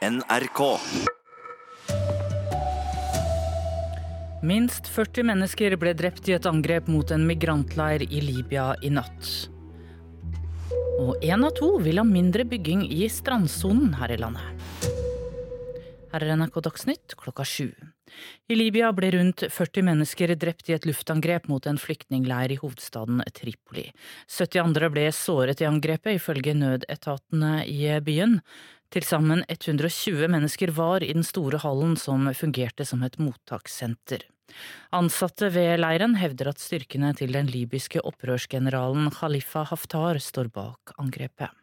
NRK. Minst 40 mennesker ble drept i et angrep mot en migrantleir i Libya i natt. Og én av to vil ha mindre bygging i strandsonen her i landet. Her er NRK Dagsnytt klokka sju. I Libya ble rundt 40 mennesker drept i et luftangrep mot en flyktningleir i hovedstaden Tripoli. 70 andre ble såret i angrepet, ifølge nødetatene i byen. Til sammen 120 mennesker var i den store hallen som fungerte som et mottakssenter. Ansatte ved leiren hevder at styrkene til den libyske opprørsgeneralen Khalifa Haftar står bak angrepet.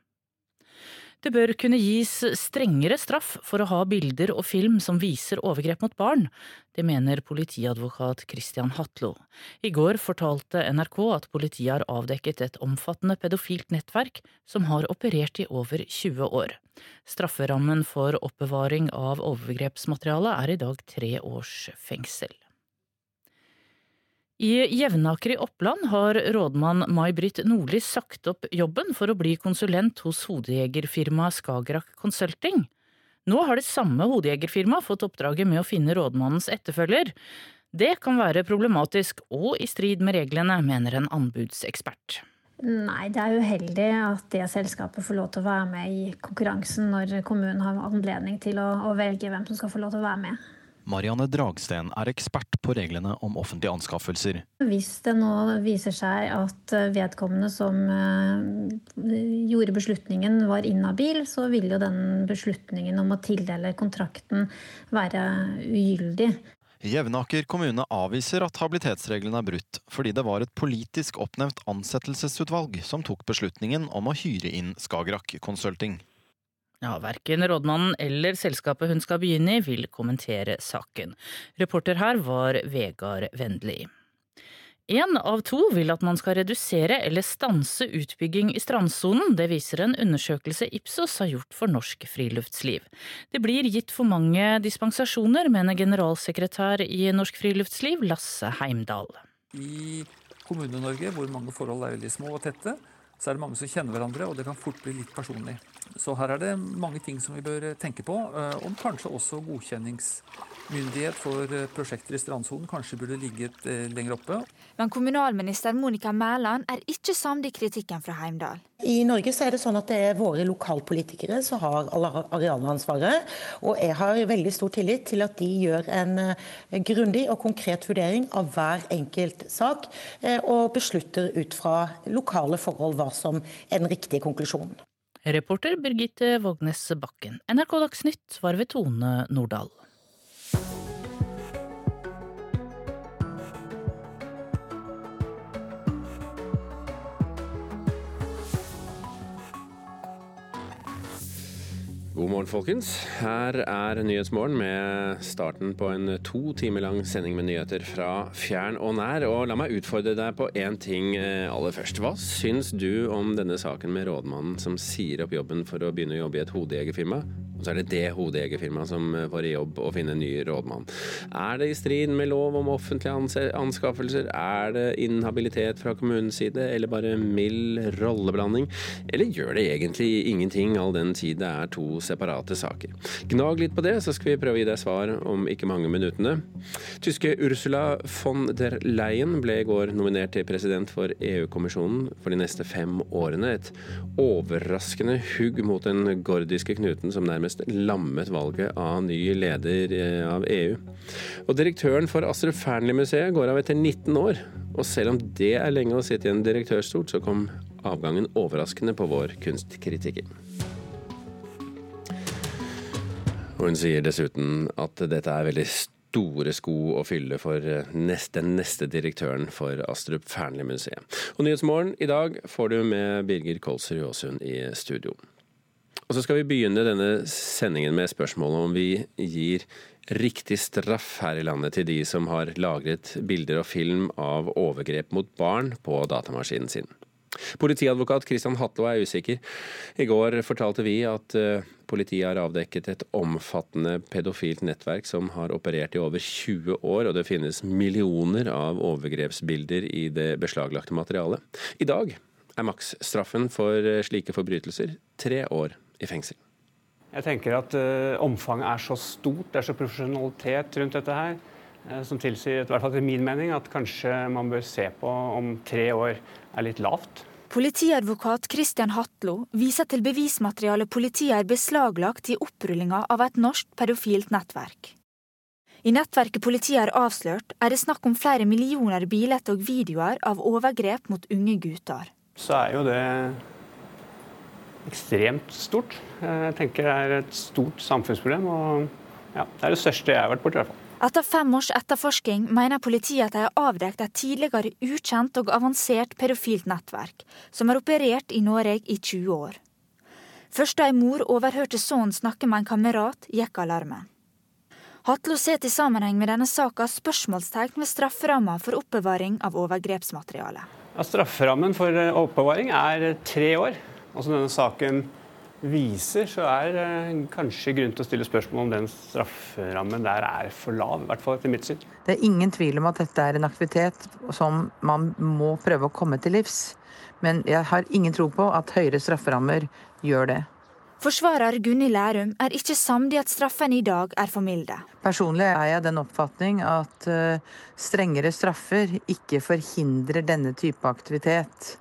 Det bør kunne gis strengere straff for å ha bilder og film som viser overgrep mot barn. Det mener politiadvokat Christian Hatlo. I går fortalte NRK at politiet har avdekket et omfattende pedofilt nettverk som har operert i over 20 år. Strafferammen for oppbevaring av overgrepsmateriale er i dag tre års fengsel. I Jevnaker i Oppland har rådmann May-Britt Nordli sagt opp jobben for å bli konsulent hos hodejegerfirmaet Skagerrak Consulting. Nå har det samme hodejegerfirmaet fått oppdraget med å finne rådmannens etterfølger. Det kan være problematisk og i strid med reglene, mener en anbudsekspert. Nei, det er uheldig at det selskapet får lov til å være med i konkurransen når kommunen har anledning til å, å velge hvem som skal få lov til å være med. Marianne Dragsten er ekspert på reglene om offentlige anskaffelser. Hvis det nå viser seg at vedkommende som eh, gjorde beslutningen var inhabil, så vil jo den beslutningen om å tildele kontrakten være ugyldig. Jevnaker kommune avviser at habilitetsreglene er brutt, fordi det var et politisk oppnevnt ansettelsesutvalg som tok beslutningen om å hyre inn Skagerrak Consulting. Ja, Verken rådmannen eller selskapet hun skal begynne i vil kommentere saken. Reporter her var Vegard Vendli. Én av to vil at man skal redusere eller stanse utbygging i strandsonen. Det viser en undersøkelse Ipsos har gjort for norsk friluftsliv. Det blir gitt for mange dispensasjoner, mener generalsekretær i Norsk Friluftsliv, Lasse Heimdal. I Kommune-Norge, hvor mange forhold er veldig små og tette, så er det mange som kjenner hverandre, og det kan fort bli litt personlig. Så her er det mange ting som vi bør tenke på, eh, om kanskje også godkjenningsmyndighet for eh, prosjekter i strandsonen kanskje burde ligget eh, lenger oppe. Men kommunalminister Monica Mæland er ikke samd i kritikken fra Heimdal. I Norge så er det sånn at det er våre lokalpolitikere som har arealansvaret. Og jeg har veldig stor tillit til at de gjør en grundig og konkret vurdering av hver enkelt sak, og beslutter ut fra lokale forhold hva som er den riktige konklusjonen. Reporter Birgitte Vågnes Bakken. NRK Dagsnytt var ved Tone Nordahl. God morgen, folkens. Her er Nyhetsmorgen med starten på en to timer lang sending med nyheter fra fjern og nær. Og la meg utfordre deg på én ting eh, aller først. Hva syns du om denne saken med rådmannen som sier opp jobben for å begynne å jobbe i et hodejegerfirma? Og så er det det hodejegerfirmaet som eh, får i jobb å finne en ny rådmann. Er det i strid med lov om offentlige anskaffelser? Er det inhabilitet fra kommunens side, eller bare mild rolleblanding? Eller gjør det egentlig ingenting, all den tid det er to separate saker? Gnag litt på det, så skal vi prøve å gi deg svar om ikke mange minuttene. Tyske Ursula von der Leyen ble i går nominert til president for EU-kommisjonen for de neste fem årene. Et overraskende hugg mot den gordiske knuten som nærmest lammet valget av ny leder eh, av EU. Og direktøren for Astrup Fearnley-museet går av etter 19 år. Og selv om det er lenge å sitte i en direktørstol, så kom avgangen overraskende på vår kunstkritiker. Hun sier dessuten at dette er veldig store sko å fylle for eh, neste, neste direktøren for Astrup Fearnley-museet. Og Nyhetsmorgen i dag får du med Birger Kolsrud Aasund i studio. Og så skal vi begynne denne sendingen med spørsmålet om vi gir riktig straff her i landet til de som har lagret bilder og film av overgrep mot barn på datamaskinen sin. Politiadvokat Christian Hatlo er usikker. I går fortalte vi at eh, politiet har avdekket et omfattende pedofilt nettverk som har operert i over 20 år, og det finnes millioner av overgrepsbilder i det beslaglagte materialet. I dag er maksstraffen for eh, slike forbrytelser tre år i fengsel. Jeg tenker at uh, omfanget er så stort, det er så profesjonalitet rundt dette her, uh, som tilsier, i hvert fall til min mening, at kanskje man bør se på om tre år er litt lavt. Politiadvokat Christian Hatlo viser til bevismaterialet politiet har beslaglagt i opprullinga av et norsk pedofilt nettverk. I nettverket politiet har avslørt, er det snakk om flere millioner bilder og videoer av overgrep mot unge gutter. Så er jo det ekstremt stort. Jeg tenker det er et stort samfunnsproblem, og ja, det er det største jeg har vært borti. Etter fem års etterforsking mener politiet at de har avdekket et tidligere ukjent og avansert pedofilt nettverk, som har operert i Norge i 20 år. Først da ei mor overhørte sønnen snakke med en kamerat, gikk alarmen. Hatlo setter til sammenheng med denne saka spørsmålstegn ved strafferamma for oppbevaring av overgrepsmateriale. Ja, strafferammen for oppbevaring er tre år Altså denne saken viser, så er det eh, kanskje grunn til å stille spørsmål om den strafferammen der er for lav. I hvert fall etter mitt syn. Det er ingen tvil om at dette er en aktivitet som man må prøve å komme til livs. Men jeg har ingen tro på at høyere strafferammer gjør det. Forsvarer Gunni Lærum er ikke samd i at straffene i dag er for milde. Personlig er jeg den oppfatning at eh, strengere straffer ikke forhindrer denne type aktivitet.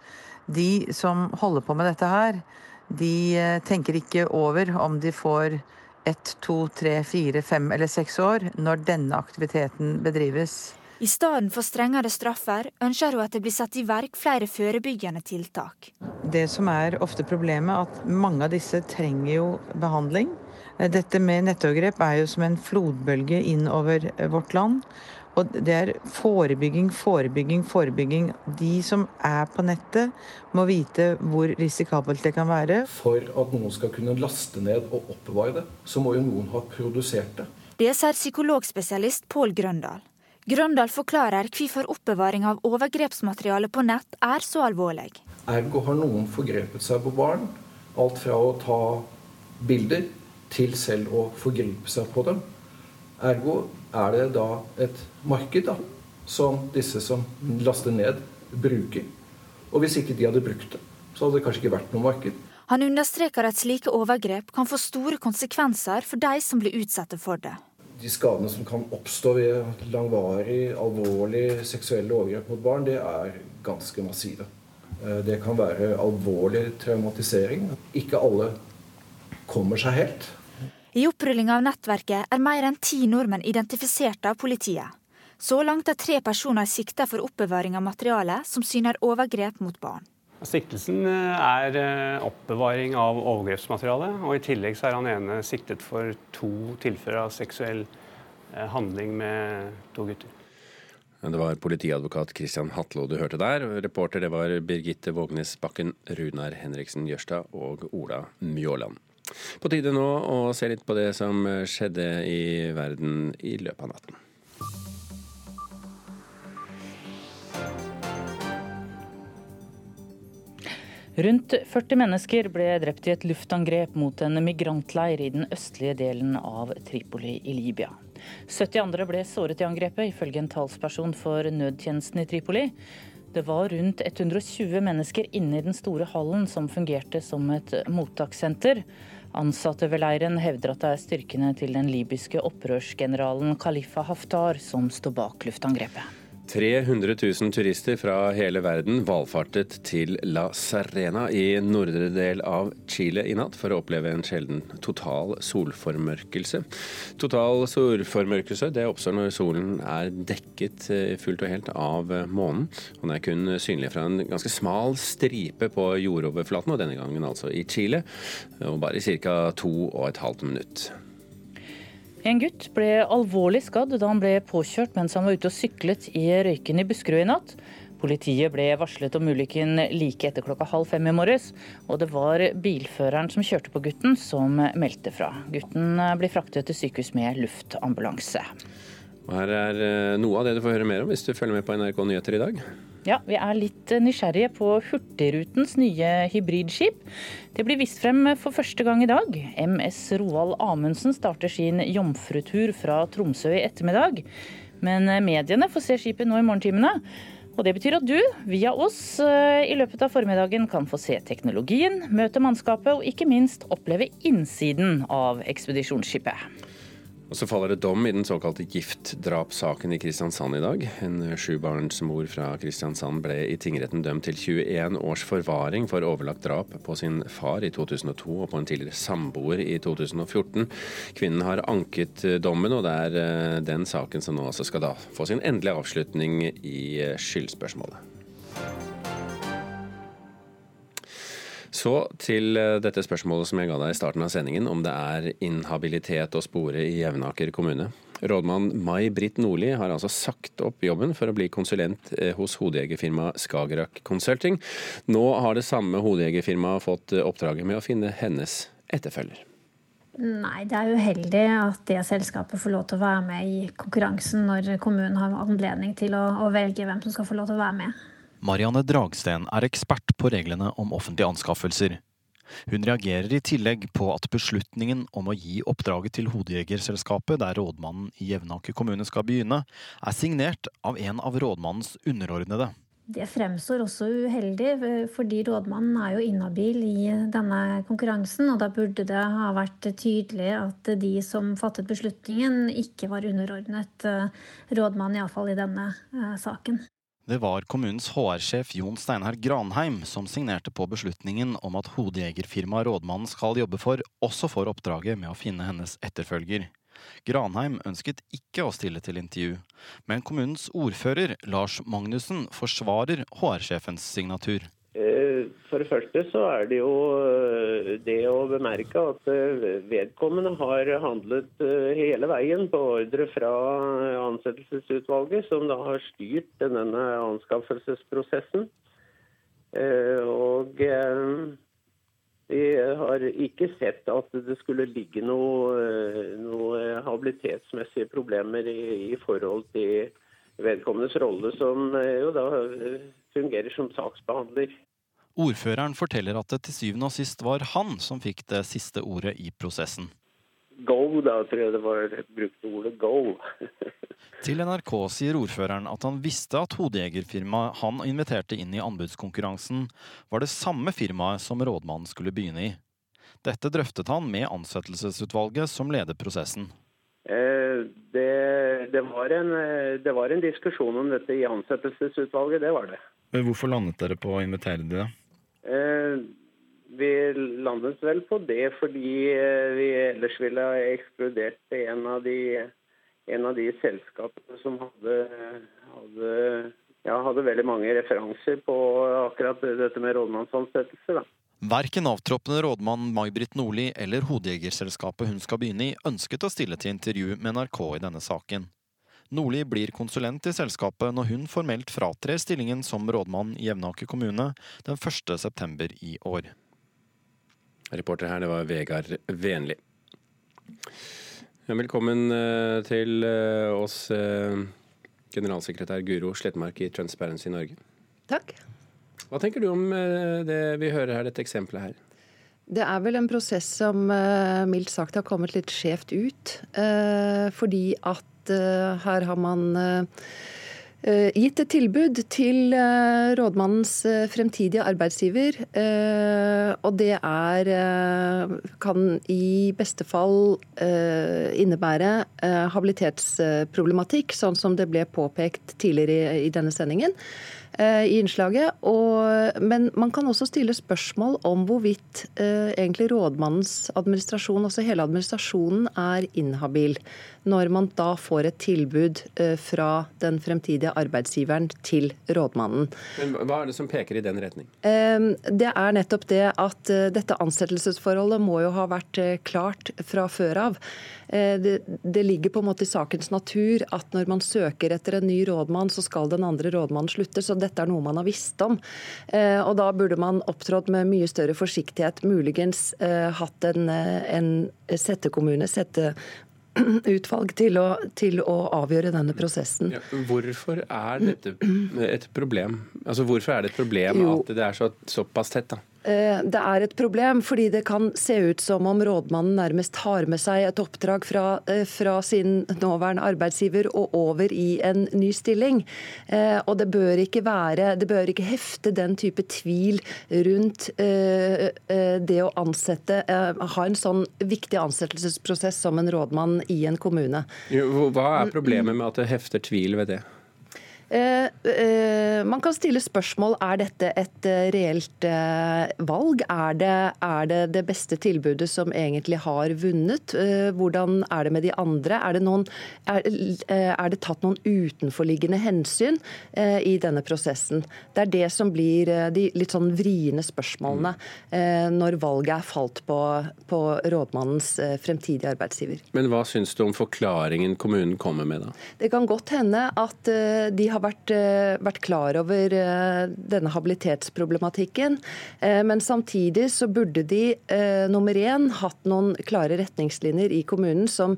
De som holder på med dette her, de eh, tenker ikke over om de får ett, to, tre, fire, fem eller seks år når denne aktiviteten bedrives. I stedet for strengere straffer ønsker hun at det blir satt i verk flere forebyggende tiltak. Det som er ofte problemet, at mange av disse trenger jo behandling. Dette med nettovergrep er jo som en flodbølge innover vårt land. Og det er forebygging, forebygging, forebygging. De som er på nettet, må vite hvor risikabelt det kan være. For at noen skal kunne laste ned og oppbevare det, så må jo noen ha produsert det. Det sier psykologspesialist Pål Grøndal. Grøndal forklarer hvorfor oppbevaring av overgrepsmateriale på nett er så alvorlig. Ergo har noen forgrepet seg på barn. Alt fra å ta bilder til selv å forgripe seg på dem. Ergo er det da et marked da, som disse som laster ned, bruker. Og hvis ikke de hadde brukt det, så hadde det kanskje ikke vært noe marked. Han understreker at slike overgrep kan få store konsekvenser for de som blir utsatte for det. De skadene som kan oppstå ved langvarig, alvorlig seksuelle overgrep mot barn, det er ganske massive. Eh, det kan være alvorlig traumatisering. Ikke alle kommer seg helt. I opprullinga av nettverket er mer enn ti nordmenn identifisert av politiet. Så langt er tre personer sikta for oppbevaring av materiale som syner overgrep mot barn. Siktelsen eh, er eh, oppbevaring av overgrepsmateriale. Og i tillegg er han ene siktet for to tilfeller av seksuell eh, handling med to gutter. Det var politiadvokat Christian Hatlo du hørte der. Reporter det var Birgitte Vågnes Bakken, Runar Henriksen Jørstad og Ola Mjåland. På tide nå å se litt på det som skjedde i verden i løpet av natten. Rundt 40 mennesker ble drept i et luftangrep mot en migrantleir i den østlige delen av Tripoli i Libya. 70 andre ble såret i angrepet, ifølge en talsperson for nødtjenesten i Tripoli. Det var rundt 120 mennesker inne i den store hallen som fungerte som et mottakssenter. Ansatte ved leiren hevder at det er styrkene til den libyske opprørsgeneralen Khalifa Haftar som står bak luftangrepet. 300 000 turister fra hele verden valfartet til La Serena i nordre del av Chile i natt for å oppleve en sjelden total solformørkelse. Total solformørkelse det oppstår når solen er dekket eh, fullt og helt av månen. Den er kun synlig fra en ganske smal stripe på jordoverflaten, og denne gangen altså i Chile, og bare i ca. to og et halvt minutt. En gutt ble alvorlig skadd da han ble påkjørt mens han var ute og syklet i Røyken i Buskerud i natt. Politiet ble varslet om ulykken like etter klokka halv fem i morges, og det var bilføreren som kjørte på gutten som meldte fra. Gutten blir fraktet til sykehus med luftambulanse. Her er eh, noe av det du får høre mer om hvis du følger med på NRK Nyheter i dag. Ja, vi er litt nysgjerrige på Hurtigrutens nye hybridskip. Det blir vist frem for første gang i dag. MS Roald Amundsen starter sin jomfrutur fra Tromsø i ettermiddag. Men mediene får se skipet nå i morgentimene. Og Det betyr at du, via oss, eh, i løpet av formiddagen kan få se teknologien, møte mannskapet og ikke minst oppleve innsiden av ekspedisjonsskipet. Og så faller det dom i den såkalte giftdrapssaken i Kristiansand i dag. En sjubarnsmor fra Kristiansand ble i tingretten dømt til 21 års forvaring for overlagt drap på sin far i 2002 og på en tidligere samboer i 2014. Kvinnen har anket dommen, og det er eh, den saken som nå altså skal da få sin endelige avslutning i eh, skyldspørsmålet. Så til eh, dette spørsmålet som jeg ga deg i starten av sendingen, om det er inhabilitet å spore i Jevnaker kommune. Rådmann Mai Britt Nordli har altså sagt opp jobben for å bli konsulent eh, hos hodejegerfirmaet Skagerrak Consulting. Nå har det samme hodejegerfirmaet fått eh, oppdraget med å finne hennes etterfølger. Nei, det er uheldig at det selskapet får lov til å være med i konkurransen når kommunen har anledning til å, å velge hvem som skal få lov til å være med. Marianne Dragsten er ekspert på reglene om offentlige anskaffelser. Hun reagerer i tillegg på at beslutningen om å gi oppdraget til hodejegerselskapet, der rådmannen i Jevnaker kommune skal begynne, er signert av en av rådmannens underordnede. Det fremstår også uheldig, fordi rådmannen er jo inhabil i denne konkurransen. Og da burde det ha vært tydelig at de som fattet beslutningen, ikke var underordnet rådmannen, iallfall i denne eh, saken. Det var kommunens HR-sjef Jon Steinar Granheim som signerte på beslutningen om at hodejegerfirmaet rådmannen skal jobbe for, også får oppdraget med å finne hennes etterfølger. Granheim ønsket ikke å stille til intervju, men kommunens ordfører Lars Magnussen forsvarer HR-sjefens signatur. Eh, for det første så er det jo eh, det å bemerke at eh, vedkommende har handlet hele veien på ordre fra ansettelsesutvalget, som da har styrt denne anskaffelsesprosessen. Og vi har ikke sett at det skulle ligge noe, noe habilitetsmessige problemer i, i forhold til vedkommendes rolle, som jo da fungerer som saksbehandler. Ordføreren forteller at det til syvende og sist var han som fikk det siste ordet i prosessen. Go, da tror jeg det var brukte ordet go. til NRK sier ordføreren at han visste at hodejegerfirmaet han inviterte inn i anbudskonkurransen, var det samme firmaet som rådmannen skulle begynne i. Dette drøftet han med ansettelsesutvalget som leder prosessen. Eh, det, det, var en, eh, det, var en, diskusjon om dette i ansettelsesutvalget, det var det. Men Hvorfor landet dere på å invitere de vi landet vel på det fordi vi ellers ville ha ekskludert en av de, en av de selskapene som hadde, hadde, ja, hadde veldig mange referanser på akkurat dette med rådmannsansettelse. da. Verken avtroppende rådmann May-Britt Nordli eller hodejegerselskapet hun skal begynne i, ønsket å stille til intervju med NRK i denne saken. Nordli blir konsulent i selskapet når hun formelt fratrer stillingen som rådmann i Jevnaker kommune den 1.9. i år. Reporter her, det var Vegard Venli. Velkommen eh, til eh, oss, eh, generalsekretær Guro Slettmark i Transparency Norge. Takk. Hva tenker du om det vi hører her, dette eksempelet her? Det er vel en prosess som mildt sagt har kommet litt skjevt ut. Eh, fordi at her har man gitt et tilbud til rådmannens fremtidige arbeidsgiver. Og det er kan i beste fall innebære habilitetsproblematikk, sånn som det ble påpekt tidligere i denne sendingen. Eh, i innslaget. Og, men man kan også stille spørsmål om hvorvidt eh, egentlig rådmannens administrasjon, altså hele administrasjonen, er inhabil når man da får et tilbud eh, fra den fremtidige arbeidsgiveren til rådmannen. Men Hva er det som peker i den retning? Eh, det er nettopp det at eh, dette ansettelsesforholdet må jo ha vært klart fra før av. Det, det, ligger på en måte i sakens natur at når man søker etter en ny rådmann, så skal den andre rådmannen slutte. Så dette er noe man har visst om. Og da burde man opptrådt med mye større forsiktighet. Muligens hatt en, en settekommune, sette utvalg til å, til å, avgjøre denne prosessen. Ja, hvorfor er dette et problem? Altså Hvorfor er det et problem jo. at det er så, såpass tett? da? Eh, det er et problem, fordi det kan se ut som om rådmannen nærmest har med seg et oppdrag fra, eh, fra sin nåværende arbeidsgiver og over i en ny stilling. Eh, og det bør ikke være, det bør ikke hefte den type tvil rundt det å ansette, ha en sånn viktig ansettelsesprosess som en rådmann i en kommune. Hva er problemet med at det hefter tvil ved det? Eh, eh, man kan stille spørsmål er dette et eh, reelt valg. Er det, er det, det beste tilbudet som egentlig har vunnet? Hvordan er det med de andre? Er det, noen, er, er det tatt noen utenforliggende hensyn i denne prosessen? Det er det som blir de litt sånn vriene spørsmålene når valget er falt på, på rådmannens fremtidige arbeidsgiver. Men hva syns du om forklaringen kommunen kommer med, da? Det kan godt hende at de har har vært, eh, vært klar over eh, denne habilitetsproblematikken. Eh, men samtidig så burde de nummer én hatt noen klare retningslinjer i kommunen som,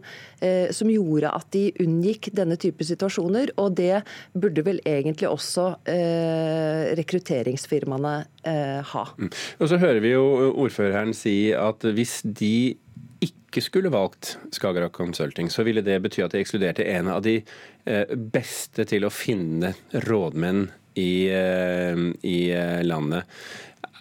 som gjorde at de unngikk denne type situasjoner. Og det burde vel egentlig også rekrutteringsfirmaene ha. Mm. Og så hører vi jo ordføreren si at hvis de ikke skulle valgt Skagerrak Consulting, så ville det bety at de ekskluderte en av de eh, beste til å finne rådmenn i, eh, i eh, landet.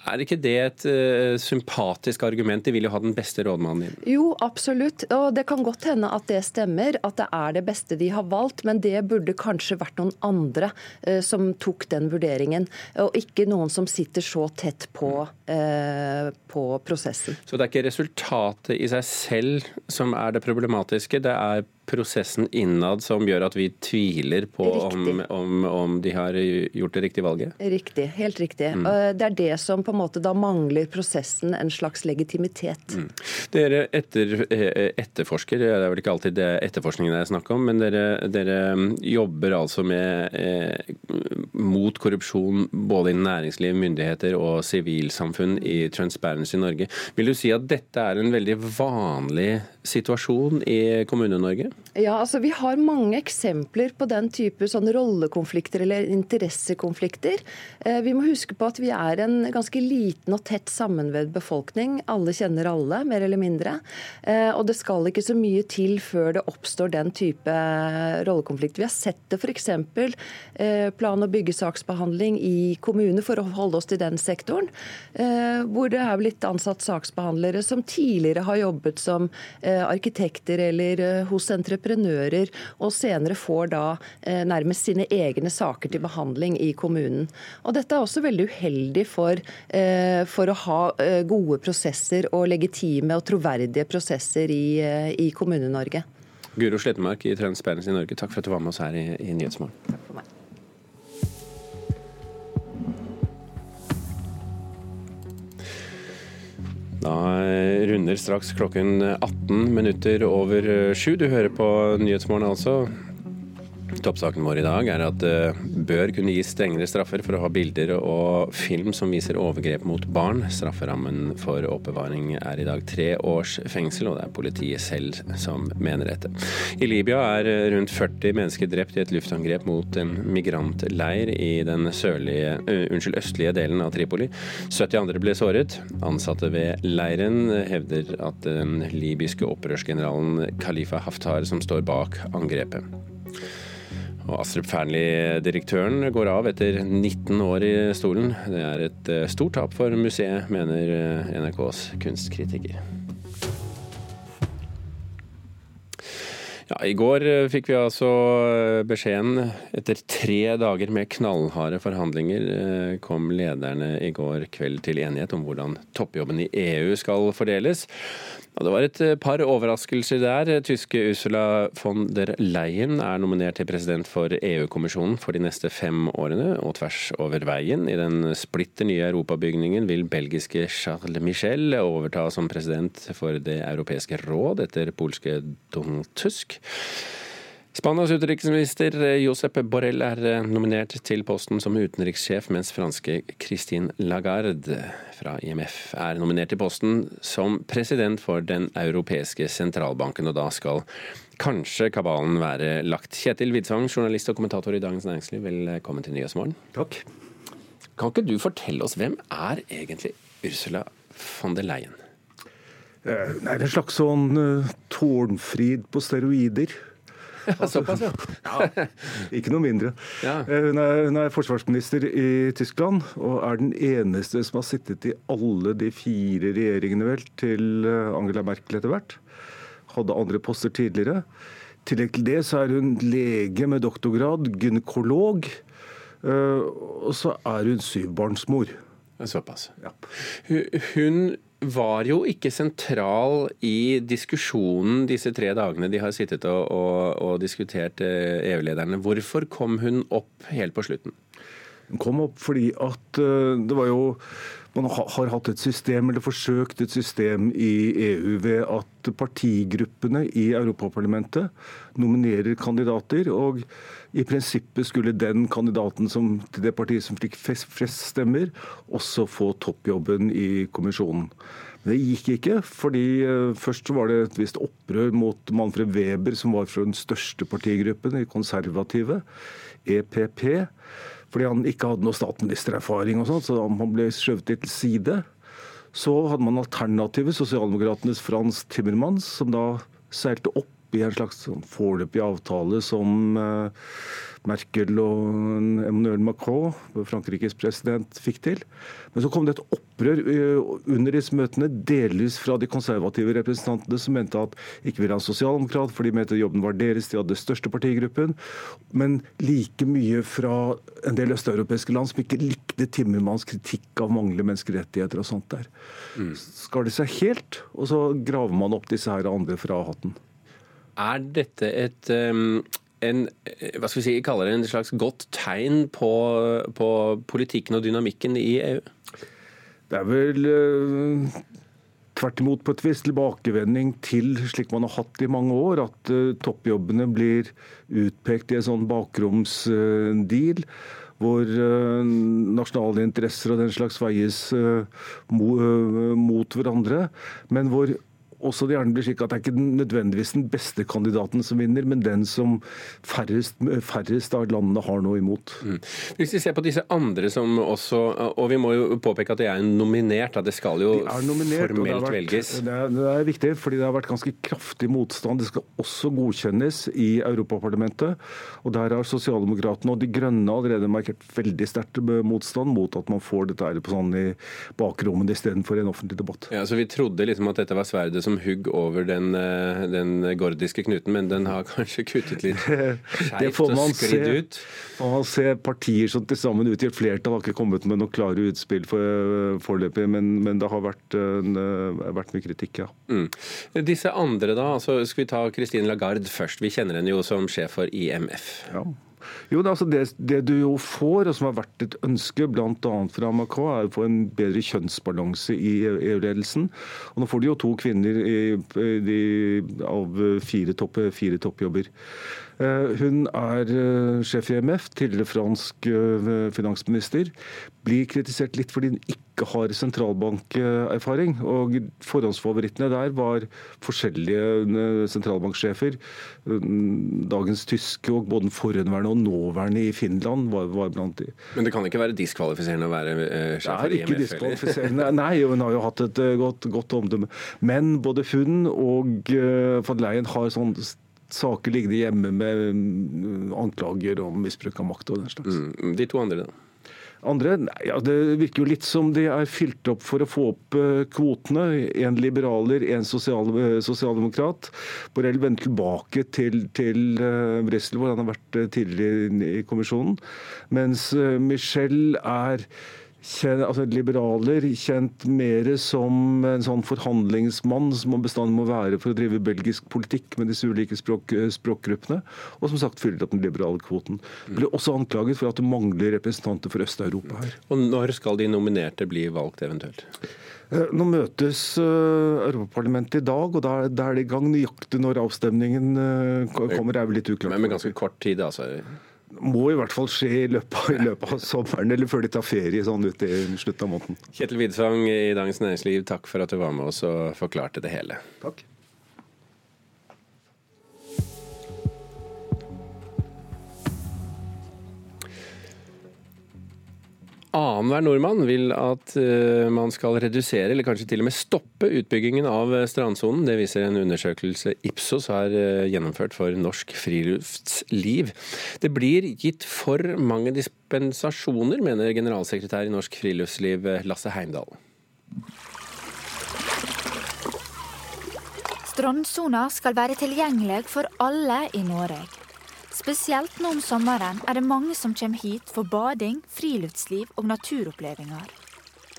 Er ikke det et uh, sympatisk argument? De vil jo ha den beste rådmannen inn. Jo, absolutt. Og det kan godt hende at det stemmer, at det er det beste de har valgt. Men det burde kanskje vært noen andre uh, som tok den vurderingen. Og ikke noen som sitter så tett på, uh, på prosessen. Så det er ikke resultatet i seg selv som er det problematiske, det er prosessen innad som gjør at vi tviler på om, om, om, de har gjort det riktige valget? Riktig, helt riktig. Mm. Det er det som på en måte da mangler prosessen en slags legitimitet. Mm. Dere etter, eh, etterforsker, det er vel ikke alltid det etterforskningen det er snakk om, men dere, dere jobber altså med eh, mot korrupsjon både innen næringsliv, myndigheter og sivilsamfunn i Transparency Norge. Vil du si at dette er en veldig vanlig situasjon i Kommune-Norge? Ja, altså Vi har mange eksempler på den type sånn rollekonflikter eller interessekonflikter. Eh, vi må huske på at vi er en ganske liten og tett sammenvevd befolkning. Alle kjenner alle, mer eller mindre. Eh, og det skal ikke så mye til før det oppstår den type rollekonflikt. Vi har sett det f.eks. Eh, plan- og byggesaksbehandling i kommuner, for å holde oss til den sektoren. Hvor det er blitt ansatt saksbehandlere som tidligere har jobbet som arkitekter eller hos entreprenører, og senere får da eh, nærmest sine egne saker til behandling i kommunen. Og Dette er også veldig uheldig for, eh, for å ha eh, gode prosesser og legitime og troverdige prosesser i, i Kommune-Norge. Guro Slettemark i Transparency Norge, takk for at du var med oss her i, i Nyhetsmorgen. Takk for meg. Da runder straks klokken 18 minutter over sju. Du hører på Nyhetsmorgen altså. Toppsaken vår i dag er at det eh, bør kunne gis strengere straffer for å ha bilder og film som viser overgrep mot barn. Strafferammen for oppbevaring er i dag tre års fengsel, og det er politiet selv som mener dette. I Libya er rundt 40 mennesker drept i et luftangrep mot en migrantleir i den sørlige, uh, unnskyld, østlige delen av Tripoli. 70 andre ble såret. Ansatte ved leiren hevder at den libyske opprørsgeneralen Khalifa Haftar som står bak angrepet. Og Astrup Fearnley-direktøren går av etter 19 år i stolen. Det er et eh, stort tap for museet, mener eh, NRKs kunstkritiker. Ja, I går eh, fikk vi altså beskjeden. Etter tre dager med knallharde forhandlinger kom lederne i går kveld til enighet om hvordan toppjobben i EU skal fordeles. Og det var et eh, par overraskelser der. Tyske Ursula von der Leyen er nominert til president for EU-kommisjonen for de neste fem årene, og tvers over veien i den splitter nye europabygningen vil belgiske Charles Michel overta som president for Det europeiske råd etter polske Donald Tusk. Spanias utenriksminister eh, Josep Borrell er eh, nominert til posten som utenrikssjef, mens franske Christine Lagarde fra IMF er nominert til posten som president for Den europeiske sentralbanken. Og da skal kanskje kabalen være lagt. Kjetil Widsvang, journalist og kommentator i Dagens Næringsliv, velkommen til Nyhetsmorgen. Takk. Kan ikke du fortelle oss hvem er egentlig Ursula von der Leyen? Nei, det er en slags sånn tårnfrid på steroider. Ja, såpass, ja. ja. Ikke noe mindre. Ja. Hun, er, hun, er, forsvarsminister i Tyskland og er den eneste som har sittet i alle de fire regjeringene vel til Angela Merkel etter hvert. Hadde andre poster tidligere. I tillegg til det så er hun lege med doktorgrad, gynekolog. Og så er hun syvbarnsmor. Såpass. Ja. Hun var jo ikke sentral i diskusjonen disse tre dagene de har sittet og, og, og diskutert eh, EU-lederne. Hvorfor kom hun opp helt på slutten? Hun kom opp fordi at eh, det var jo man har hatt et system, eller forsøkt et system i EU ved at partigruppene i Europaparlamentet nominerer kandidater. og i prinsippet skulle den kandidaten som, til det partiet som fikk flest stemmer, også få toppjobben i kommisjonen. Men det gikk ikke, fordi uh, først var det et visst opprør mot Manfred Weber, som var fra den største partigruppen, de konservative, EPP. Fordi han ikke hadde noe statsministererfaring, og sånt, så han ble skjøvet litt til side. Så hadde man alternativet, sosialdemokratenes Frans Timmermans, som da seilte opp i en slags sånn foreløpig avtale som eh, Merkel og Emmanuel Macron, Frankrikes president, fikk til. Men så kom det et opprør eh, under disse møtene, delvis fra de konservative representantene som mente at ikke ville ha en sosialdemokrat, for de mente jobben var deres, de hadde største partigruppen. Men like mye fra en del østeuropeiske land som ikke likte Timmermans kritikk av manglende menneskerettigheter og sånt der. Mm. Skar det seg helt, og så graver man opp disse her andre fra hatten. Er dette et um, en, hva skal vi si, kaller det en slags godt tegn på, på politikken og dynamikken i EU? Det er vel uh, tvert imot på et vis tilbakevending til slik man har hatt i mange år, at uh, toppjobbene blir utpekt i en sånn bakromsdeal. Hvor nasjonale interesser og den slags veies mot hverandre, men hvor også det gjerne blir slik at det er ikke nødvendigvis den beste kandidaten som vinner, men den som færrest, færrest av landene har noe imot. Mm. Hvis vi ser på disse andre som også Og vi må jo påpeke at de er nominert, det skal jo de nominert, formelt vært, velges. Det er, det er, viktig, fordi det har vært ganske kraftig motstand. Det skal også godkjennes i Europaparlamentet. Og der har Sosialdemokratene og De Grønne allerede markert veldig sterkt motstand mot at man får dette på sånn i bakrommet istedenfor en offentlig debatt. Ja, Så vi trodde liksom at dette var sverdet som hugg over den, eh, den gordiske knuten, men den har kanskje kuttet litt skeivt og sklidd ut? Man må se partier som til sammen utgjør flertall, har ikke kommet med noen klare utspill for, foreløpig, men, men, det har vært, en, vært mye kritikk, ja. Mm. Disse andre, da? altså Skal vi ta Christine Lagarde først? Vi kjenner henne jo som sjef for IMF. Ja. Jo, altså det, det, du jo får, og som har vært et ønske bl.a. fra Macron, er å få en bedre kjønnsbalanse i EU-ledelsen. Og Nå får de jo to kvinner i, i, av fire, topp, fire toppjobber. Eh, hun er eh, sjef i IMF, tidligere fransk eh, finansminister. Blir kritisert litt fordi hun ikke har sentralbankerfaring. Og forhåndsfavorittene der var forskjellige sentralbanksjefer. Dagens tyske og både forhenværende og nåværende i Finland var, var, blant de. Men det kan ikke være diskvalifiserende å være sjef for IMF? Det er ikke diskvalifiserende. Nei, hun har jo hatt et godt, godt omdømme. Men både hun og von Leyen har sånn saker liggende hjemme med mm, anklager om misbruk av makt og den slags. Mm. De to andre, da? Andre, ja, Det virker jo litt som de er fylt opp for å få opp uh, kvotene. En liberaler, en sosial, uh, sosialdemokrat. Borrell vender tilbake til, til uh, Brussel, hvor han har vært tidligere i kommisjonen. Mens Michel er kjent, altså liberaler, kjent mer som en sånn forhandlingsmann som man bestandig må være for å drive belgisk politikk med disse ulike språk, språkgruppene, og som sagt fyller opp den liberale kvoten. Ble også anklaget for at det mangler representanter for Øst-Europa her. Og Når skal de nominerte bli valgt eventuelt? Eh, nå møtes uh, Europaparlamentet i dag, og da, er det i gang. Nøyaktig når avstemningen kommer, er vel litt uklart. Men med ganske kort tid, altså? Må i hvert fall skje i løpet, i løpet av sommeren, eller før de tar ferie sånn ut i slutten av måneden. Kjetil Widsvang i Dagens Næringsliv, takk for at du var med oss og forklarte det hele. Takk. Annenhver nordmann vil at uh, man skal redusere, eller kanskje til og med stoppe utbyggingen av strandsonen. Det viser en undersøkelse Ipsos har uh, gjennomført for Norsk Friluftsliv. Det blir gitt for mange dispensasjoner, mener generalsekretær i Norsk Friluftsliv Lasse Heimdal. Strandsona skal være tilgjengelig for alle i Norge. Spesielt nå om sommeren er det mange som kommer hit for bading, friluftsliv og naturopplevelser.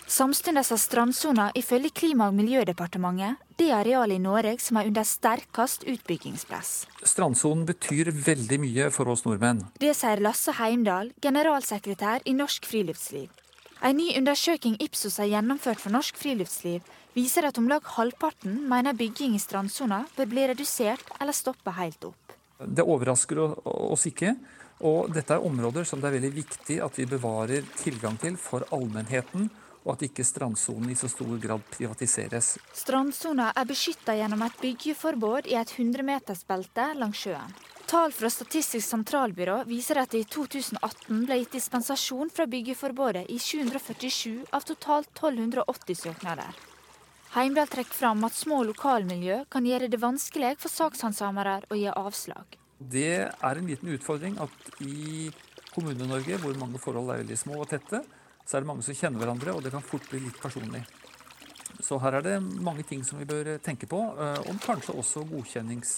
Samtidig er strandsona ifølge Klima- og miljødepartementet det arealet i Norge som er under sterkest utbyggingspress. Strandsonen betyr veldig mye for oss nordmenn. Det sier Lasse Heimdal, generalsekretær i Norsk Friluftsliv. En ny undersøking Ipsos har gjennomført for Norsk Friluftsliv, viser at om lag halvparten mener bygging i strandsona bør bli redusert eller stoppe helt opp. Det overrasker oss ikke. Og dette er områder som det er veldig viktig at vi bevarer tilgang til for allmennheten, og at ikke strandsonen i så stor grad privatiseres. Strandsona er beskytta gjennom et byggeforbud i et 100-metersbelte langs sjøen. Tall fra Statistisk sentralbyrå viser at det i 2018 ble gitt dispensasjon fra byggeforbudet i 747 av totalt 1280 søknader. Heimdal trekker fram at små lokalmiljø kan gjøre det vanskelig for sakshandsamere å gi avslag. Det er en liten utfordring at i Kommune-Norge, hvor mange forhold er veldig små og tette, så er det mange som kjenner hverandre, og det kan fort bli litt personlig. Så her er det mange ting som vi bør tenke på, og om kanskje også godkjennings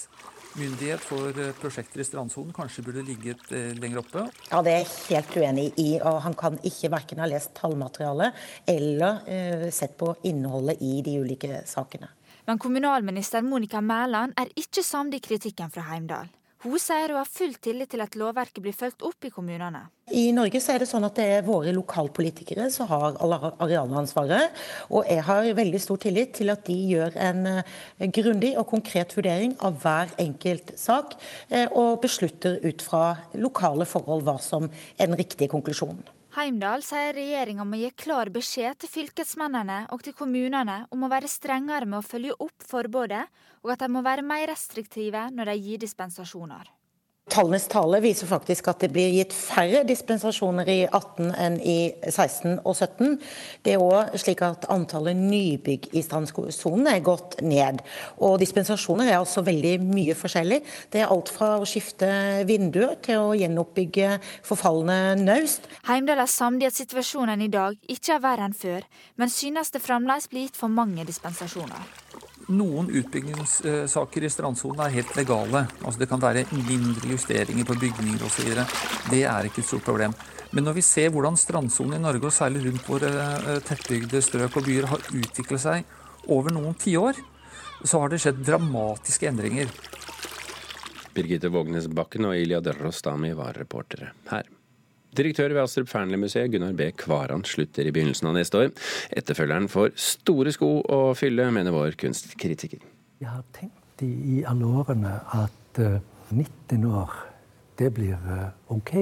myndighet for eh, prosjekter i strandsonen kanskje burde ligget eh, lenger oppe? Ja, Det er jeg helt uenig i. og Han kan ikke verken ha lest tallmaterialet eller uh, sett på innholdet i de ulike sakene. Men kommunalminister Monica Mæland er ikke samd i kritikken fra Heimdal. Hun sier hun har full tillit til at lovverket blir fulgt opp i kommunene. I Norge så er det sånn at det er våre lokalpolitikere som har arealansvaret. Og jeg har veldig stor tillit til at de gjør en eh, grundig og konkret vurdering av hver enkelt sak, eh, og beslutter ut fra lokale forhold hva som er den riktige konklusjonen. Heimdal sier regjeringa må gi klar beskjed til fylkesmennene og til kommunene om å være strengere med å følge opp forbudet, og at de må være mer restriktive når de gir dispensasjoner. Tallenes tale viser faktisk at det blir gitt færre dispensasjoner i 18 enn i 16 og 17. Det er òg slik at antallet nybygg i strandsonen er gått ned. Og dispensasjoner er altså veldig mye forskjellig. Det er alt fra å skifte vinduer til å gjenoppbygge forfalne naust. Heimdal er samd i at situasjonen i dag ikke er verre enn før, men synes det fremdeles blir gitt for mange dispensasjoner. Noen utbyggingssaker i strandsonen er helt legale. Altså Det kan være mindre justeringer på bygninger osv. Det er ikke et stort problem. Men når vi ser hvordan strandsonen i Norge, og særlig rundt våre eh, tettbygde strøk og byer, har utviklet seg over noen tiår, så har det skjedd dramatiske endringer. Birgitte Vågnes Bakken og Ilya Rostami var reportere her. Direktør ved Astrup Fearnley-museet, Gunnar B. Kvaran, slutter i begynnelsen av neste år. Etterfølgeren får store sko å fylle, mener vår kunstkritiker. Jeg har tenkt i alle årene at 19 eh, år, det blir uh, OK,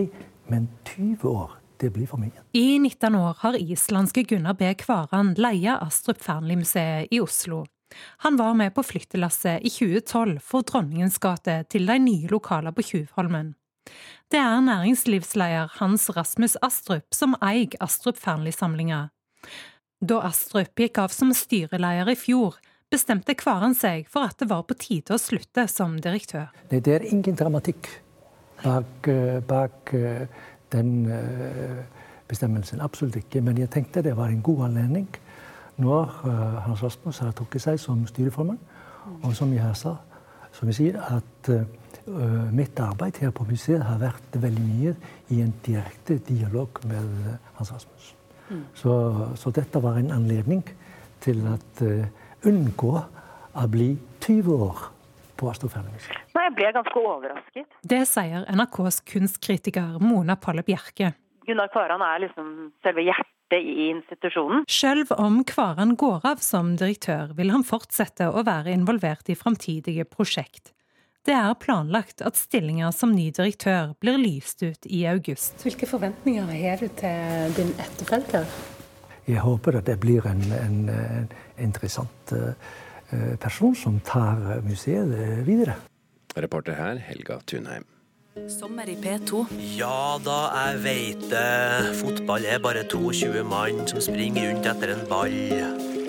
men 20 år det blir for mye. I 19 år har islandske Gunnar B. Kvaran leia Astrup Fearnley-museet i Oslo. Han var med på flyttelasset i 2012 for Dronningens gate til de nye lokalene på Tjuvholmen. Det er næringslivsleder Hans Rasmus Astrup som eier Astrup Fearnley-samlinga. Da Astrup gikk av som styreleder i fjor, bestemte Kvaren seg for at det var på tide å slutte som direktør. Nei, det er ingen dramatikk bak, eh, bak eh, den eh, bestemmelsen. Absolutt ikke. Men jeg tenkte det var en god anledning når Hans Rasmus har trukket seg som styreformann, og som jeg sa, som jeg sier, at mitt arbeid her på museet har vært veldig mye i en direkte dialog med Hans Rasmus. Mm. Så, så, dette var en anledning til å uh, unngå å bli 20 år på Astrofellmuseet. Jeg ble ganske overrasket. Det sier NRKs kunstkritiker Mona Palle Bjerke. Gunnar Kvaran er liksom selve hjertet i institusjonen. Selv om Kvaran går av som direktør, vil han fortsette å være involvert i framtidige prosjekt. Det er planlagt at stillinger som ny direktør blir lyst ut i august. Hvilke forventninger har du til din etterfølger? Jeg håper at det blir en, en, en interessant uh, person som tar museet videre. Reporter her, Helga Tunheim. Sommer i P2. Ja da, jeg veit det. Fotball er bare 22 mann som springer rundt etter en ball.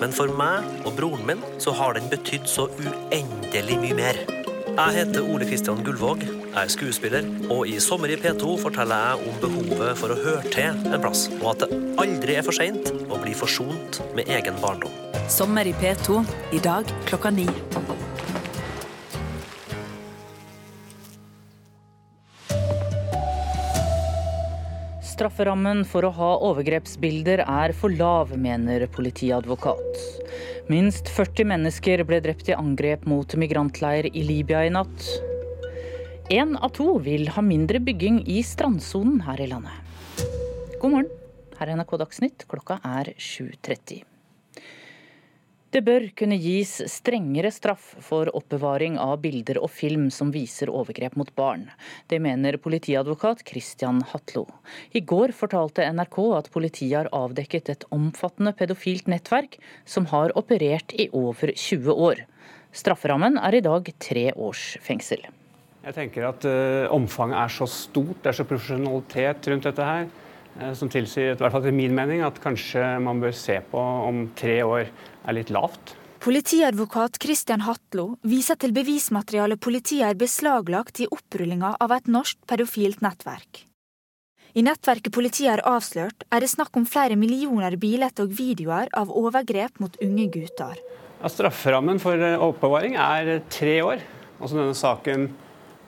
Men for meg og broren min så har den betydd så uendelig mye mer. Jeg heter Ole Kristian Gullvåg, jeg er skuespiller, og i Sommer i P2 forteller jeg om behovet for å høre til en plass, og at det aldri er for seint å bli forsont med egen barndom. Sommer i P2. I dag klokka ni. Strafferammen for å ha overgrepsbilder er for lav, mener politiadvokat. Minst 40 mennesker ble drept i angrep mot migrantleir i Libya i natt. Én av to vil ha mindre bygging i strandsonen her i landet. God morgen, her er NRK Dagsnytt. Klokka er 7.30. Det bør kunne gis strengere straff for oppbevaring av bilder og film som viser overgrep mot barn. Det mener politiadvokat Christian Hatlo. I går fortalte NRK at politiet har avdekket et omfattende pedofilt nettverk som har operert i over 20 år. Strafferammen er i dag tre års fengsel. Jeg tenker at uh, omfanget er så stort, det er så profesjonalitet rundt dette her, som tilsier, i hvert fall til min mening, at kanskje man bør se på om tre år er litt lavt. Politiadvokat Christian Hatlo viser til bevismateriale politiet har beslaglagt i opprullinga av et norsk pedofilt nettverk. I nettverket politiet har avslørt, er det snakk om flere millioner bilder og videoer av overgrep mot unge gutter. Ja, strafferammen for eh, oppbevaring er tre år. Altså denne saken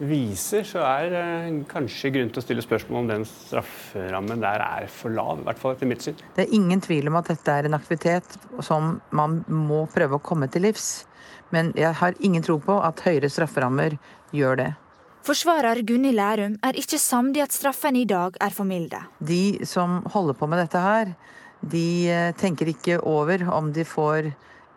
viser, så er det kanskje grunn til å stille spørsmål om den strafferammen der er for lav. I hvert fall etter mitt syn. Det er ingen tvil om at dette er en aktivitet som man må prøve å komme til livs. Men jeg har ingen tro på at høyere strafferammer gjør det. Forsvarer Gunni Lærum er ikke samd i at straffene i dag er for milde. De som holder på med dette her, de eh, tenker ikke over om de får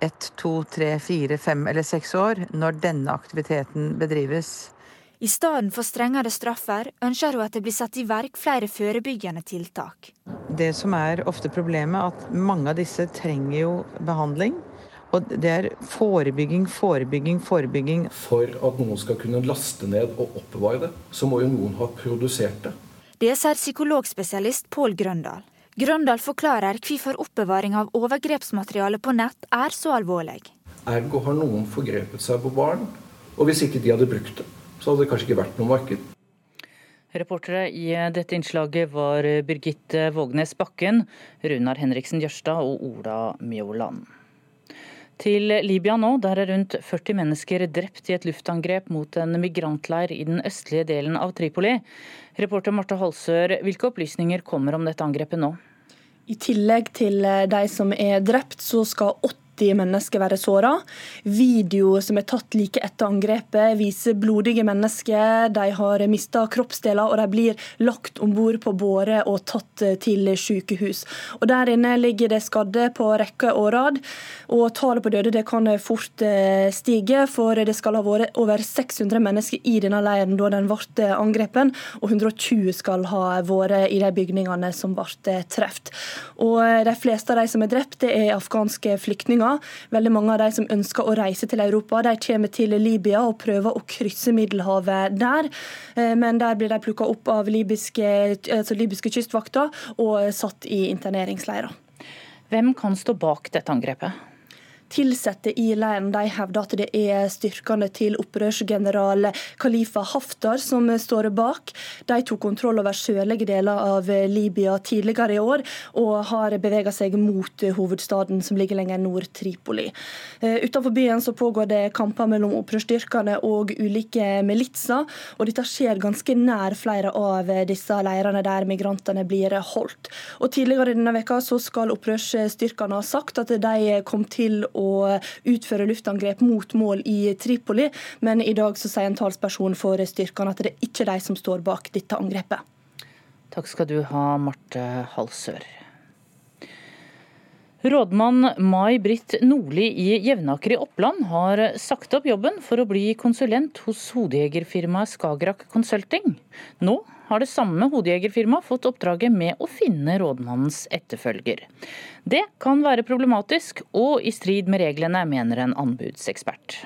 ett, to, tre, fire, fem eller seks år når denne aktiviteten bedrives. I stedet for strengere straffer ønsker hun at det blir satt i verk flere forebyggende tiltak. Det som er ofte problemet, at mange av disse trenger jo behandling. Og det er forebygging, forebygging, forebygging. For at noen skal kunne laste ned og oppbevare det, så må jo noen ha produsert det. Det sier psykologspesialist Pål Grøndal. Grøndal forklarer hvorfor oppbevaring av overgrepsmateriale på nett er så alvorlig. Ergo har noen forgrepet seg på barn, og hvis ikke de hadde brukt det, så hadde det kanskje ikke vært noe marked. Reportere i dette innslaget var Birgitte Vågnes Bakken, Runar Henriksen Jørstad og Ola Mjåland. Til Libya nå, der er rundt 40 mennesker drept i et luftangrep mot en migrantleir i den østlige delen av Tripoli. Reporter Marte Halsør, hvilke opplysninger kommer om dette angrepet nå? I tillegg til de som er drept, så skal åtte 80 mennesker være såra. Video som er tatt like etter angrepet, viser blodige mennesker. De har mista kroppsdeler, og de blir lagt om bord på båre og tatt til sykehus. Og Der inne ligger det skadde på rekke og rad. Og tallet på døde det kan fort eh, stige, for det skal ha vært over 600 mennesker i denne leiren da den ble angrepet, og 120 skal ha vært i de bygningene som ble truffet. Og de fleste av de som er drept, det er afghanske flyktninger flyktninger. Veldig mange av de som ønsker å reise til Europa, de kommer til Libya og prøver å krysse Middelhavet der. Eh, men der blir de plukka opp av libyske, altså libyske kystvakter og satt i interneringsleirer. Hvem kan stå bak dette angrepet? Tilsatte i leiren de hevder at det er styrkene til opprørsgeneral Khalifa Haftar som står bak. De tok kontroll over sørlige deler av Libya tidligere i år, og har bevega seg mot hovedstaden som ligger lenger nord, Tripoli. Eh, utenfor byen så pågår det kamper mellom opprørsstyrkene og ulike militser, og dette skjer ganske nær flere av disse leirene der migrantene blir holdt. Og Tidligere denne veka så skal opprørsstyrkene ha sagt at de kom til å utføre luftangrep mot mål i Tripoli, men i dag så sier en talsperson for styrkene at det er ikke de som står bak dette angrepet. Takk skal du ha, Marte Halsør. Rådmann Mai Britt Nordli i Jevnaker i Oppland har sagt opp jobben for å bli konsulent hos hodejegerfirmaet Skagerrak Consulting. Nå har det samme hodejegerfirmaet fått oppdraget med å finne rådmannens etterfølger. Det kan være problematisk og i strid med reglene, mener en anbudsekspert.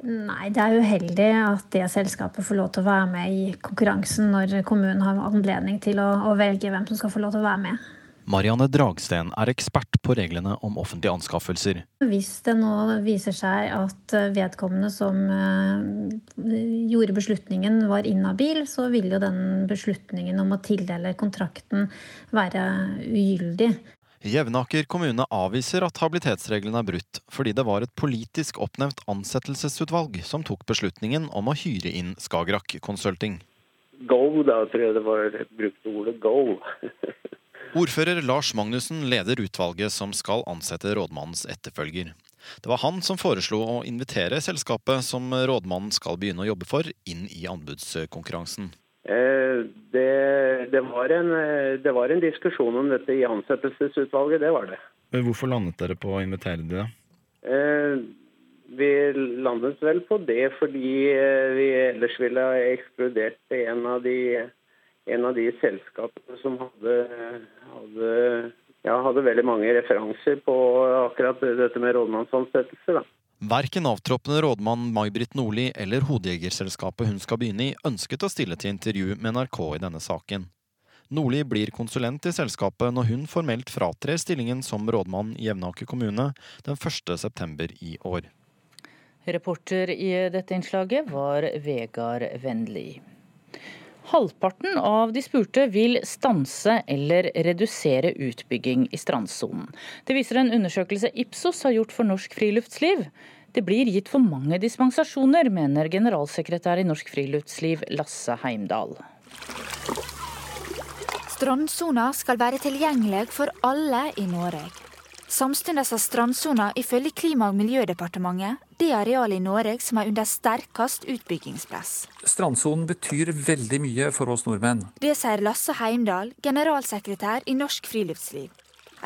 Nei, det er uheldig at det selskapet får lov til å være med i konkurransen når kommunen har anledning til å, å velge hvem som skal få lov til å være med. Marianne Dragsten er ekspert på reglene om offentlige anskaffelser. Hvis det nå viser seg at vedkommende som eh, gjorde beslutningen var inhabil, så vil jo den beslutningen om å tildele kontrakten være ugyldig. Jevnaker kommune avviser at habilitetsreglene er brutt, fordi det var et politisk oppnevnt ansettelsesutvalg som tok beslutningen om å hyre inn Skagerrak Consulting. Go, da tror jeg det var brukt ordet go. Ordfører Lars Magnussen leder utvalget som skal ansette rådmannens etterfølger. Det var han som foreslo å invitere selskapet som rådmannen skal begynne å jobbe for, inn i anbudskonkurransen. Eh, det, det, var en, eh, det, var en, diskusjon om dette i ansettelsesutvalget, det var det. Men Hvorfor landet dere på å invitere de, da? Eh, vi landet vel på det fordi vi ellers ville ha ekskludert en av de, en av de selskapene som hadde, hadde, ja, hadde veldig mange referanser på akkurat dette med rådmannsansettelser. Verken avtroppende rådmann May-Britt Nordli eller hodejegerselskapet hun skal begynne i, ønsket å stille til intervju med NRK i denne saken. Nordli blir konsulent i selskapet når hun formelt fratrer stillingen som rådmann i Jevnaker kommune den 1.9. i år. Reporter i dette innslaget var Vegard Vennli. Halvparten av de spurte vil stanse eller redusere utbygging i strandsonen. Det viser en undersøkelse Ipsos har gjort for Norsk Friluftsliv. Det blir gitt for mange dispensasjoner, mener generalsekretær i Norsk Friluftsliv Lasse Heimdal. Strandsona skal være tilgjengelig for alle i Norge. Samtidig har strandsona ifølge Klima- og miljødepartementet det arealet i Norge som er under sterkest utbyggingspress. Strandsonen betyr veldig mye for oss nordmenn. Det sier Lasse Heimdal, generalsekretær i Norsk Friluftsliv.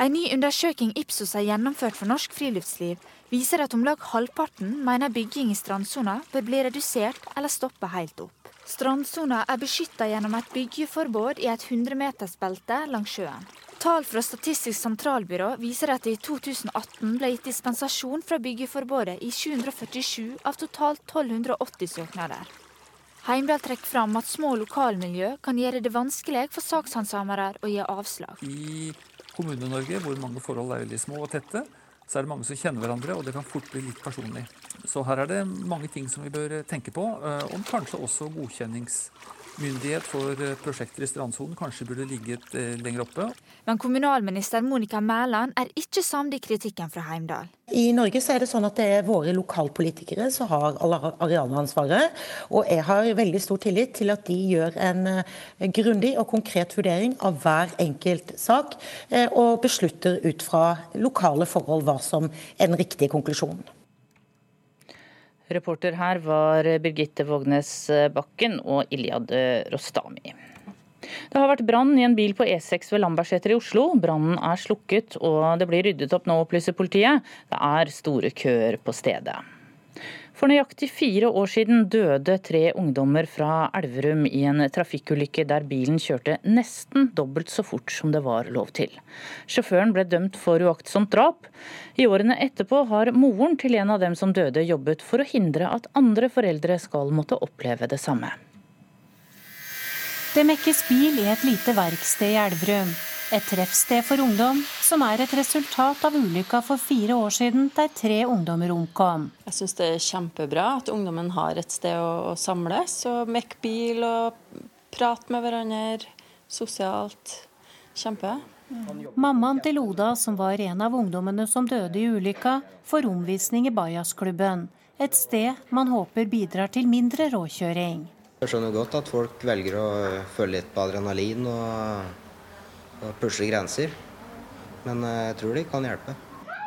En ny undersøking Ipsos har gjennomført for Norsk Friluftsliv, viser at om lag halvparten mener bygging i strandsona bør bli redusert eller stoppe helt opp. Strandsona er beskytta gjennom et byggeforbud i et 100-metersbelte langs sjøen. Tall fra Statistisk sentralbyrå viser at det i 2018 ble gitt dispensasjon fra byggeforbudet i 747 av totalt 1280 søknader. Heimdal trekker fram at små lokalmiljø kan gjøre det vanskelig for sakshandsamere å gi avslag. I Kommune-Norge, hvor mange forhold er veldig små og tette, så er det mange som kjenner hverandre, og det kan fort bli litt personlig. Så her er det mange ting som vi bør tenke på, og om kanskje også godkjenningsmyndighet for eh, prosjekter i strandsonen kanskje burde ligget eh, lenger oppe. Men kommunalminister Monica Mæland er ikke samd i kritikken fra Heimdal. I Norge så er det sånn at det er våre lokalpolitikere som har arealansvaret. Og jeg har veldig stor tillit til at de gjør en eh, grundig og konkret vurdering av hver enkelt sak, og beslutter ut fra lokale forhold hva som er den riktige konklusjonen. Reporter her var Birgitte Vågnes Bakken og Iliad Rostami. Det har vært brann i en bil på E6 ved Lambertseter i Oslo. Brannen er slukket og det blir ryddet opp nå, opplyser politiet. Det er store køer på stedet. For nøyaktig fire år siden døde tre ungdommer fra Elverum i en trafikkulykke der bilen kjørte nesten dobbelt så fort som det var lov til. Sjåføren ble dømt for uaktsomt drap. I årene etterpå har moren til en av dem som døde jobbet for å hindre at andre foreldre skal måtte oppleve det samme. Det mekkes bil i et lite verksted i Elverum. Et treffsted for ungdom, som er et resultat av ulykka for fire år siden der tre ungdommer omkom. Jeg syns det er kjempebra at ungdommen har et sted å, å samles og mekke bil og prate med hverandre sosialt. Kjempe. Mammaen til Oda, som var en av ungdommene som døde i ulykka, får omvisning i Bajasklubben. Et sted man håper bidrar til mindre råkjøring. Jeg skjønner godt at folk velger å føle litt på adrenalin og og pushe grenser. Men eh, jeg tror de kan hjelpe.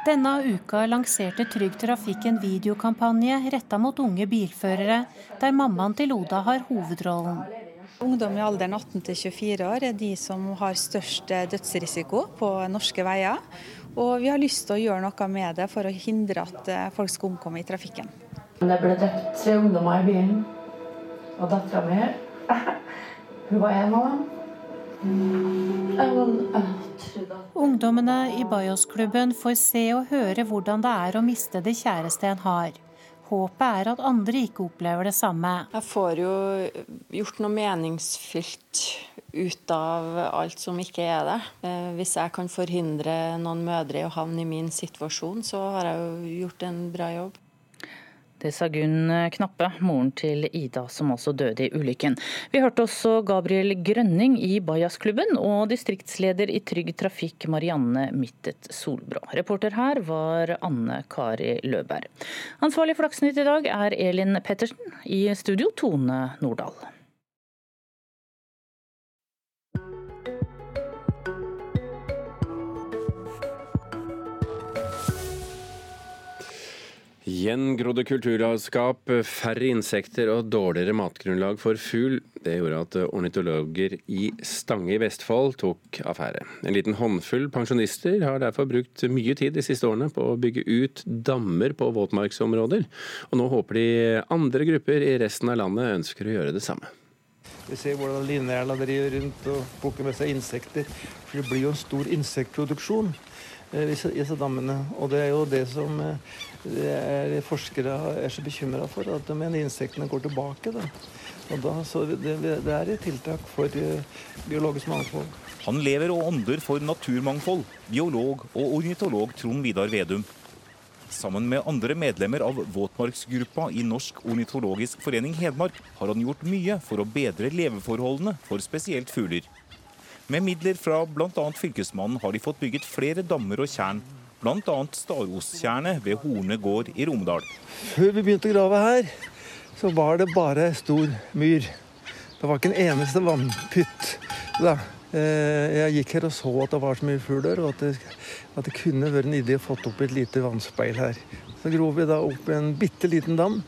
Denne uka lanserte Trygg Trafikk en videokampanje retta mot unge bilførere, der mammaen til Oda har hovedrollen. Ungdom i alderen 18 24 år er de som har størst dødsrisiko på norske veier. Og vi har lyst til å gjøre noe med det for å hindre at eh, folk skal omkomme i trafikken. Det ble drept tre ungdommer i bilen, og dattera mi hun var en av dem. Ungdommene i Bajos-klubben får se og høre hvordan det er å miste det kjæreste en har. Håpet er at andre ikke opplever det samme. Jeg får jo gjort noe meningsfylt ut av alt som ikke er det. Eh, hvis jeg kan forhindre noen mødre i å havne i min situasjon, så har jeg jo gjort en bra jobb. Det sa Gunn Knappe, moren til Ida som altså døde i ulykken. Vi hørte også Gabriel Grønning i Bajasklubben og distriktsleder i Trygg Trafikk Marianne Mittet Solbrå. Reporter her var Anne Kari Løberg. Ansvarlig for Dagsnytt i dag er Elin Pettersen. I studio Tone Nordahl. Gjengrodde kulturlandskap, færre insekter og dårligere matgrunnlag for fugl. Det gjorde at ornitologer i Stange i Vestfold tok affære. En liten håndfull pensjonister har derfor brukt mye tid de siste årene på å bygge ut dammer på våtmarksområder. Og nå håper de andre grupper i resten av landet ønsker å gjøre det samme. Vi ser hvordan linerla driver rundt og plukker med seg insekter. For det blir jo en stor insektproduksjon i disse dammene. Og det er jo det som er forskere er så bekymra for, at de mener insektene går tilbake. Da. Da, det, det er et tiltak for biologisk mangfold. Han lever og ånder for naturmangfold, biolog og ornitolog Trond Vidar Vedum. Sammen med andre medlemmer av våtmarksgruppa i Norsk ornitologisk forening Hedmark har han gjort mye for å bedre leveforholdene for spesielt fugler. Med midler fra bl.a. Fylkesmannen har de fått bygget flere dammer og tjern, bl.a. Starostjernet ved Horne gård i Romedal. Før vi begynte å grave her, så var det bare stor myr. Det var ikke en eneste vannpytt. Da. Eh, jeg gikk her og så at det var så mye fugler, og at det, at det kunne vært en idé å få opp et lite vannspeil her. Så grov vi da opp en bitte liten dam.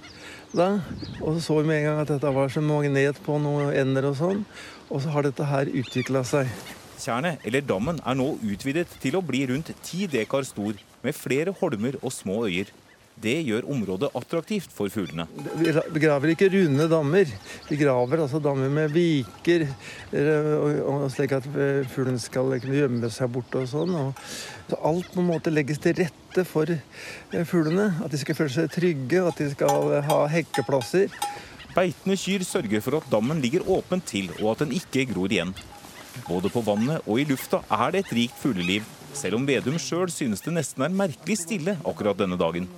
Da, og så så vi med en gang at dette var som magnet på noen ender og sånn. Og så har dette her utvikla seg. Tjernet, eller dammen, er nå utvidet til å bli rundt ti dekar stor, med flere holmer og små øyer. Det gjør området attraktivt for fuglene. Vi graver ikke runde dammer. Vi graver altså dammer med viker, slik at fuglen fuglene skal kunne gjemme seg borte og sånn. Og alt på en måte legges til rette for eh, fuglene. At de skal føle seg trygge, at de skal ha hekkeplasser. Beitende kyr sørger for at dammen ligger åpent til, og at den ikke gror igjen. Både på vannet og i lufta er det et rikt fugleliv, selv om Vedum sjøl synes det nesten er merkelig stille akkurat denne dagen.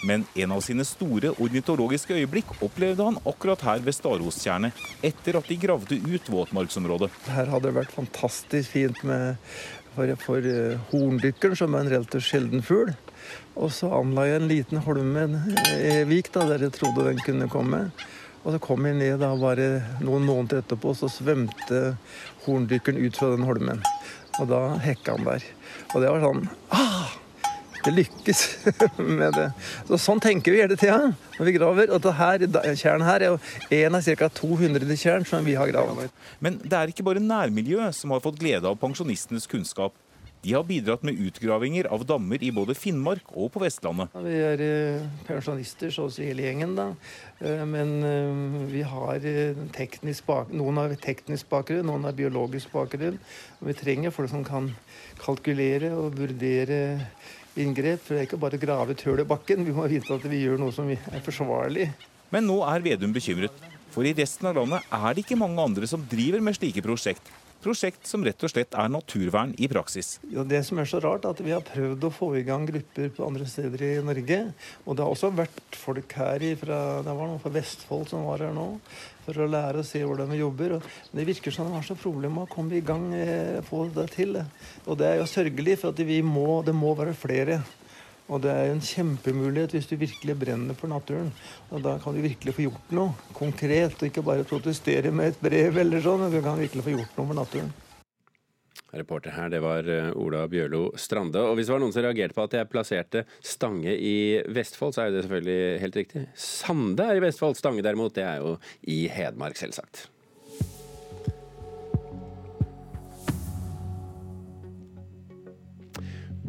Men en av sine store ornitologiske øyeblikk opplevde han akkurat her ved Starostjernet, etter at de gravde ut våtmarksområdet. Her hadde det vært fantastisk fint med, for, for uh, horndykkeren, som er en relativt sjelden fugl. Og så anla jeg en liten holmevik der jeg trodde den kunne komme. Og så kom jeg ned da bare noen måneder etterpå, så svømte horndykkeren ut fra den holmen. Og da hekka han der. Og det var sånn ah, Det lykkes med det. Så sånn tenker vi hele tida når vi graver. Og dette tjern her er jo en av ca. 200 tjern som vi har gravd. Men det er ikke bare nærmiljøet som har fått glede av pensjonistenes kunnskap. De har bidratt med utgravinger av dammer i både Finnmark og på Vestlandet. Vi er eh, pensjonister, så å si hele gjengen, da. Eh, men eh, vi har teknisk bakgrunn. noen har teknisk bakgrunn, noen har biologisk bakgrunn. Vi trenger folk som kan kalkulere og vurdere inngrep. For det er ikke bare å grave et hull i bakken, vi må vite at vi gjør noe som er forsvarlig. Men nå er Vedum bekymret. For i resten av landet er det ikke mange andre som driver med slike prosjekt. Prosjekt som rett og slett er naturvern i praksis. Ja, det som er så rart, er at vi har prøvd å få i gang grupper på andre steder i Norge. Og det har også vært folk her fra, det var noen fra Vestfold som var her nå. For å lære å se hvordan vi jobber. Men det virker som de har så problemer å komme i gang, eh, få det til. Og det er jo sørgelig, for at vi må, det må være flere. Og det er en kjempemulighet hvis du virkelig brenner for naturen. Og da kan du virkelig få gjort noe konkret, og ikke bare protestere med et brev eller sånn. Men du kan virkelig få gjort noe for naturen. Reporter her, det var eh, Ola Bjørlo Strande. Og hvis det var noen som reagerte på at jeg plasserte Stange i Vestfold, så er det selvfølgelig helt riktig. Sande er i Vestfold, Stange derimot, det er jo i Hedmark, selvsagt.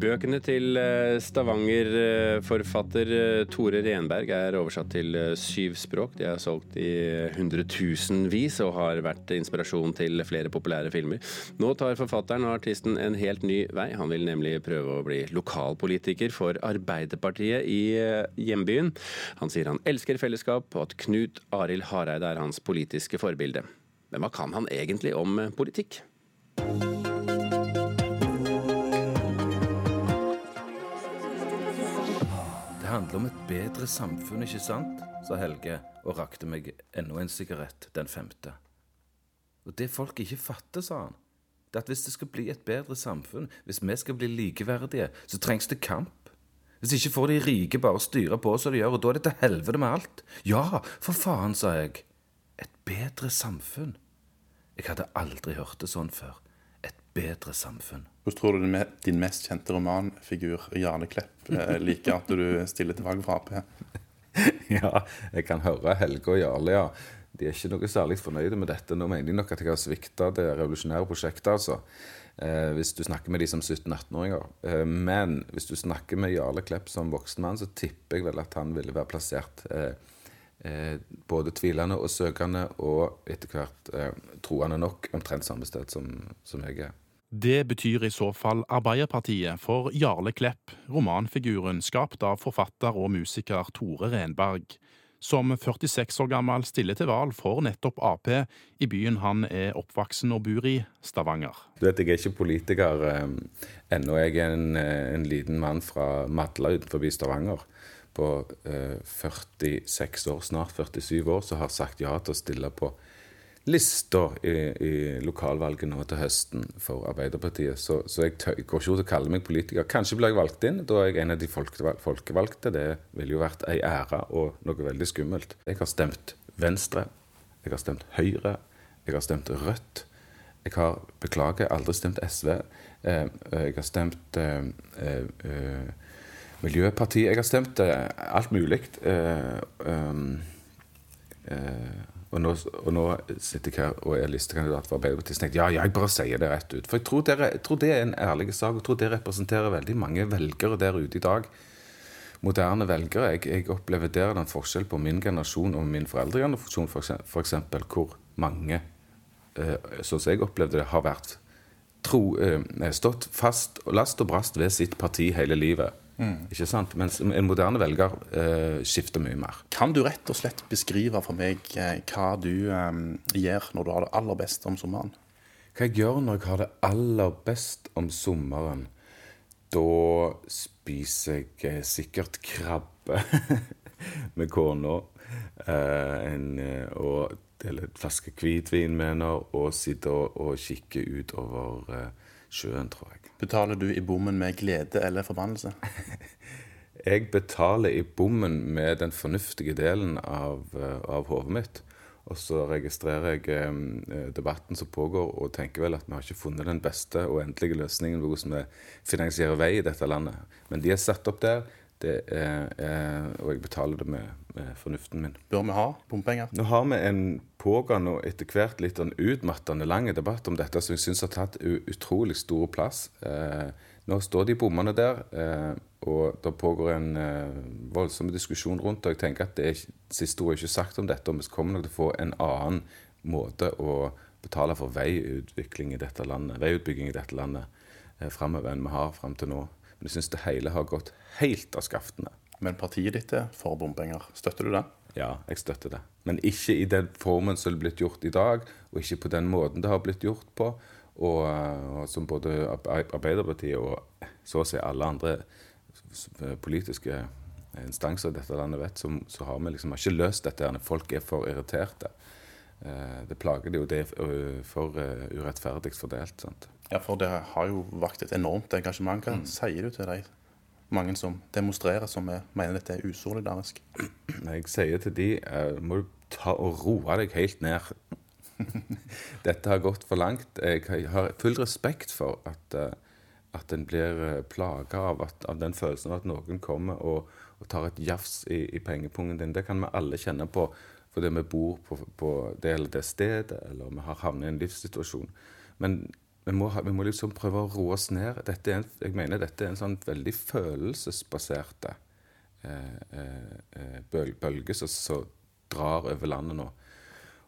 Bøkene til eh, Stavanger-forfatter eh, Tore Renberg er oversatt til eh, syv språk. De er solgt i hundretusenvis og har vært inspirasjon til flere populære filmer. Nå tar forfatteren og artisten en helt ny vei. Han vil nemlig prøve å bli lokalpolitiker for Arbeiderpartiet i hjembyen. Han sier han elsker fellesskap, og at Knut Arild Hareide er hans politiske forbilde. Men hva kan han egentlig om politikk? Det handler om et bedre samfunn, ikke sant? sa Helge og rakte meg enda en sigarett, den femte. Og det folk ikke fatter, sa han, det er at hvis det skal bli et bedre samfunn, hvis vi skal bli likeverdige, så trengs det kamp. Hvis ikke får de rike bare styre på som de gjør, og da er det til helvete med alt. Ja, for faen, sa jeg. Et bedre samfunn. Jeg hadde aldri hørt det sånn før bedre samfunn. Hvordan tror du din mest kjente romanfigur, Jarle Klepp, eh, liker at du stiller til valg for Ap? ja, jeg kan høre Helge og Jarle, ja. De er ikke noe særlig fornøyde med dette. Nå mener de nok at jeg har svikta det revolusjonære prosjektet, altså. Eh, hvis du snakker med de som 17-18-åringer. Eh, men hvis du snakker med Jarle Klepp som voksen mann, så tipper jeg vel at han ville være plassert eh, eh både tvilende og søkende, og etter hvert eh, troende nok omtrent samme sted som, som jeg er. Det betyr i så fall Arbeiderpartiet for Jarle Klepp, romanfiguren skapt av forfatter og musiker Tore Renberg, som 46 år gammel stiller til valg for nettopp Ap i byen han er oppvoksen og bor i, Stavanger. Du vet, Jeg er ikke politiker eh, ennå. Jeg er en, eh, en, liten mann fra Madla utenfor Stavanger på eh, 46 år, snart 47 år, som har sagt ja til å stille på lista i, i lokalvalget nå til høsten for Arbeiderpartiet. Så, så jeg tør, går ikke ut og kaller meg politiker. Kanskje blir jeg valgt inn. Da er jeg en av de folkevalgte. Det ville jo vært ei ære og noe veldig skummelt. Jeg har stemt Venstre. Jeg har stemt Høyre. Jeg har stemt Rødt. Jeg har, beklager, aldri stemt SV. Eh, jeg har stemt eh, eh, Miljøpartiet. Jeg har stemt eh, alt mulig. Eh, um, eh, og nå, og nå, sitter jeg her og er listekandidat for Arbeiderpartiet. Så tenkte jeg ja, jeg bare sier det rett ut. For jeg tror, dere, jeg tror det er en ærlig sak. Jeg tror det representerer veldig mange velgere der ute i dag. Moderne velgere. Jeg, jeg opplever der en forskjell på min generasjon og min foreldregenerasjon, f.eks. hvor mange, sånn som jeg opplevde det, har vært tro, stått fast last og brast ved sitt parti hele livet. Mm. Ikke sant? Mens en moderne velger eh, skifter mye mer. Kan du rett og slett beskrive for meg eh, hva du eh, gjør når du har det aller best om sommeren? Hva jeg gjør når jeg har det aller best om sommeren? Da spiser jeg eh, sikkert krabbe med kona. Eh, eh, og deler en flaske hvitvin med henne og sitter og, og kikker utover sjøen, tror jeg. Betaler du i bommen med glede eller forbannelse? jeg betaler i bommen med den fornuftige delen av, eh, av hodet mitt. Og så registrerer jeg eh, debatten som pågår, og tenker vel at vi har ikke funnet den beste og endelige løsningen på hvordan vi finansierer vei i dette landet. Men de er satt opp der, er, er, og jeg betaler det med, med, fornuften min. Bør vi ha bompenger? Nå har vi en pågående og etter hvert litt en utmattende lang debatt om dette som jeg syns har tatt utrolig stor plass. Eh, nå står de bommene der, eh, og det pågår en eh, voldsom diskusjon rundt det. Jeg tenker at det er siste ord ikke sagt om dette, og vi kommer nok til å få en annen måte å betale for veiutvikling i dette landet, veiutbygging i dette landet eh, framover enn vi har fram til nå. Men jeg syns det hele har gått helt av skaftene. Men partiet ditt er for bompenger. Støtter du det? Ja, jeg støtter det. Men ikke i den formen som det er blitt gjort i dag, og ikke på den måten det har blitt gjort på. Og, og som både Arbeiderpartiet og så å si alle andre politiske instanser i dette landet vet, så, så har vi liksom ikke løst dette. her. Folk er for irriterte. Eh, det plager de jo. Det er for urettferdig fordelt. sant? Ja, for det har jo vakt et enormt engasjement. Hva sier du til de mange som demonstrerer, som mener dette er usolidarisk? Jeg sier til de uh, må du ta og roe deg helt ned. dette har gått for langt. Jeg har full respekt for at, uh, at en blir uh, plaga av, av, den følelsen av at noen kommer og, og tar et jafs i, i, pengepungen din. Det kan vi alle kjenne på fordi vi bor på, på det eller det stedet, eller vi har havnet i en livssituasjon. Men vi må, vi må liksom prøve å roe oss ned. Er en, jeg mener dette er en sånn veldig følelsesbasert eh, eh, bølge som drar over landet nå.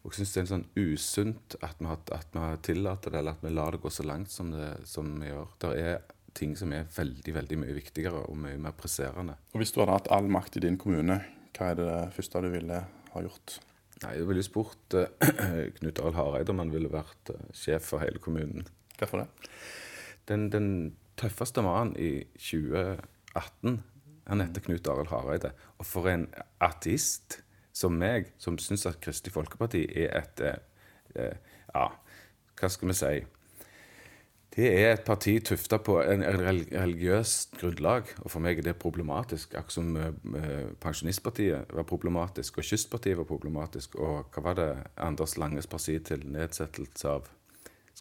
Og jeg syns det er en sånn usunt at vi, har, at vi tillater det, eller at vi lar det gå så langt som, det, som vi gjør. Det er ting som er veldig veldig mye viktigere og mye mer presserende. Og Hvis du hadde hatt all makt i din kommune, hva er det første du ville ha gjort? Nei, Jeg ville spurt uh, Knut Arild Hareide om han ville vært uh, sjef for hele kommunen. Hvorfor det? Den, den tøffeste mannen i 2018, han heter Knut Arild Hareide. Og for en ateist som meg, som syns at Kristelig Folkeparti er et eh, eh, Ja, hva skal vi si? Det er et parti tufta på en religiøst grunnlag, og for meg er det problematisk. Akkurat som eh, Pensjonistpartiet var problematisk, og Kystpartiet var problematisk, og hva var det Anders Langes parti til nedsettelse av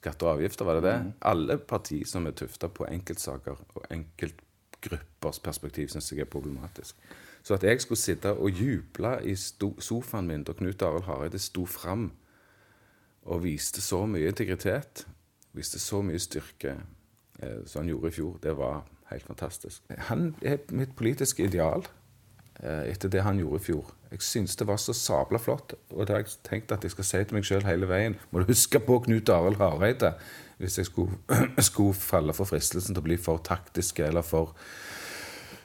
skatter og avgifter, var det det? Mm. Alle partier som er tufta på enkeltsaker og enkeltgruppers perspektiv, syns jeg er problematisk. Så at jeg skulle sitte og juble i sofaen min da Knut Arild Hareide sto fram og viste så mye integritet, viste så mye styrke eh, som han gjorde i fjor, det var helt fantastisk. Han er mitt politiske ideal etter det han gjorde i fjor. Jeg syns det var så sabla flott, og det har jeg tenkt at jeg skal si til meg sjøl hele veien. Må du huske på Knut Arild Hareide hvis jeg skulle, skulle falle for fristelsen til å bli for taktisk eller for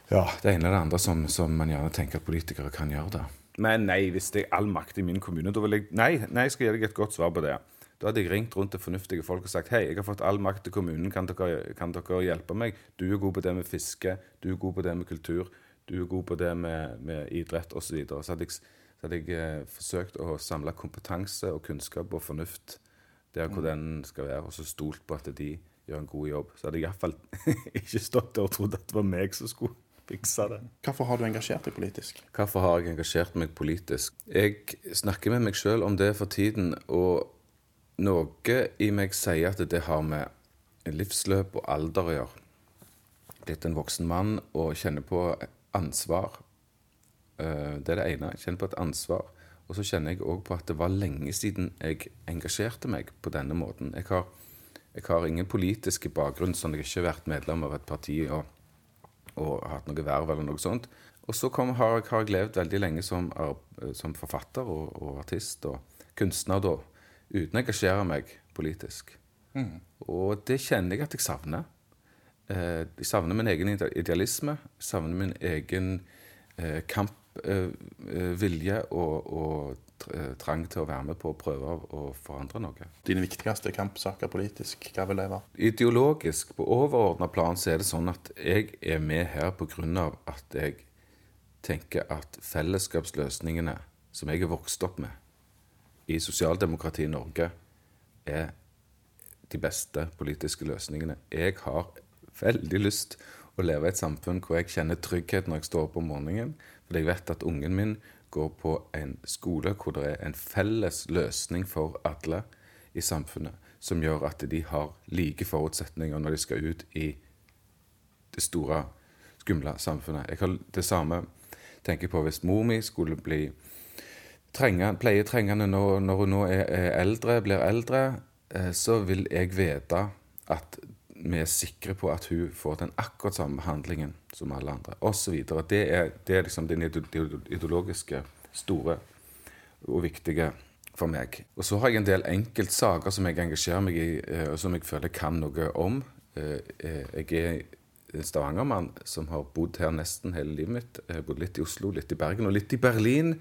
ja, det ene eller det andre som, som, man gjerne tenker at politikere kan gjøre. det. Men nei, hvis det er all makt i min kommune, da vil jeg Nei, nei, jeg skal gi deg et godt svar på det. Da hadde jeg ringt rundt til fornuftige folk og sagt hei, jeg har fått all makt til kommunen, kan dere, kan dere hjelpe meg? Du er god på det med fiske, du er god på det med kultur, du er god på det med, med idrett osv. Så, videre. så hadde jeg, så hadde jeg eh, forsøkt å samle kompetanse og kunnskap og fornuft der hvor mm. den skal være, og så stolt på at de gjør en god jobb. Så hadde jeg iallfall ikke stått der og trodd at det var meg som skulle fikse det. Hvorfor har du engasjert deg politisk? Hvorfor har jeg engasjert meg politisk? Jeg snakker med meg sjøl om det for tiden, og noe i meg sier at det har med livsløp og alder å gjøre. Blitt en voksen mann og kjenner på ansvar. Eh, det er det ene. Jeg kjenner på et ansvar. Og så kjenner jeg òg på at det var lenge siden jeg engasjerte meg på denne måten. Jeg har, jeg har ingen politiske bakgrunn, sånn jeg ikke har vært medlem av et parti. og og hatt noe verv eller noe sånt. Og så kom, har, har, jeg levd veldig lenge som, som forfatter og, og, artist og kunstner da, uten å engasjere meg politisk. Mm. Og det kjenner jeg at jeg savner. Eh, jeg savner min egen idealisme. Jeg savner min egen eh, kampvilje eh, og, og, trang til å være med på å prøve å forandre noe. Dine viktigste kampsaker politisk, hva vil det være? Ideologisk, på overordna plan, så er det sånn at jeg er med her pga. at jeg tenker at fellesskapsløsningene som jeg er vokst opp med i sosialdemokratiet i Norge, er de beste politiske løsningene. Jeg har veldig lyst å leve i et samfunn hvor jeg kjenner trygghet når jeg står opp om morgenen. Fordi jeg vet at ungen min går på en skole hvor det er en felles løsning for alle i samfunnet, som gjør at de har like forutsetninger når de skal ut i det store, skumle samfunnet. Jeg har det samme tenker på hvis mor mi skulle bli trengende, pleietrengende når, når hun nå er eldre, blir eldre, eh, så vil jeg vite at vi er sikre på at hun får den akkurat samme behandlingen som alle andre, osv. Det, er, det er liksom den ideologiske store og viktige for meg. Og så har jeg en del enkeltsaker som jeg engasjerer meg i, eh, og som jeg føler jeg kan noe om. Eh, eh, jeg er en Stavanger-mann som har bodd her nesten hele livet mitt. Jeg har bodd litt i Oslo, litt i Bergen og litt i Berlin.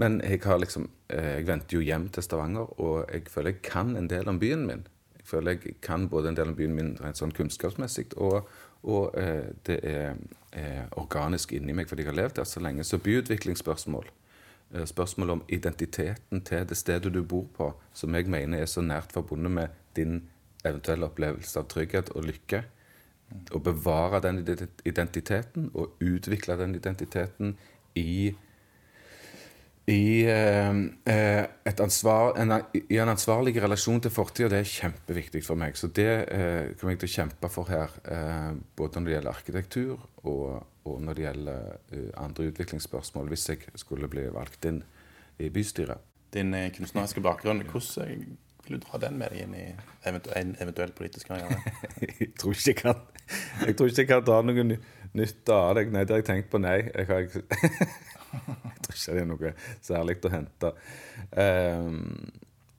Men jeg, liksom, jeg venter jo hjem til Stavanger, og jeg føler jeg kan en del om byen min føler jeg kan både en del av byen min rent sånn kunnskapsmessig, og, og eh, det er, er, organisk inni meg fordi jeg har levd der så lenge. Så byutviklingsspørsmål, eh, spørsmål om identiteten til det stedet du bor på, som jeg mener er så nært forbundet med din eventuelle opplevelse av trygghet og lykke. Å bevare den identiteten og utvikle den identiteten i i, eh, eh ansvar, en, i, en, ansvarlig relasjon til fortida, det er kjempeviktig for meg. Så det eh, kommer jeg til å kjempe for her. Eh, både når det gjelder arkitektur, og, og når det gjelder uh, andre utviklingsspørsmål, hvis jeg skulle bli valgt inn i bystyret. Din kunstneriske bakgrunn, hvordan Vil du dra den med deg inn i en eventuell politisk karriere? jeg, tror ikke jeg, kan, jeg tror ikke jeg kan dra noe nytte av deg. Nei, det har jeg tenkt på. Nei. Jeg, har, tror ikke det er noe særlig å hente. Um,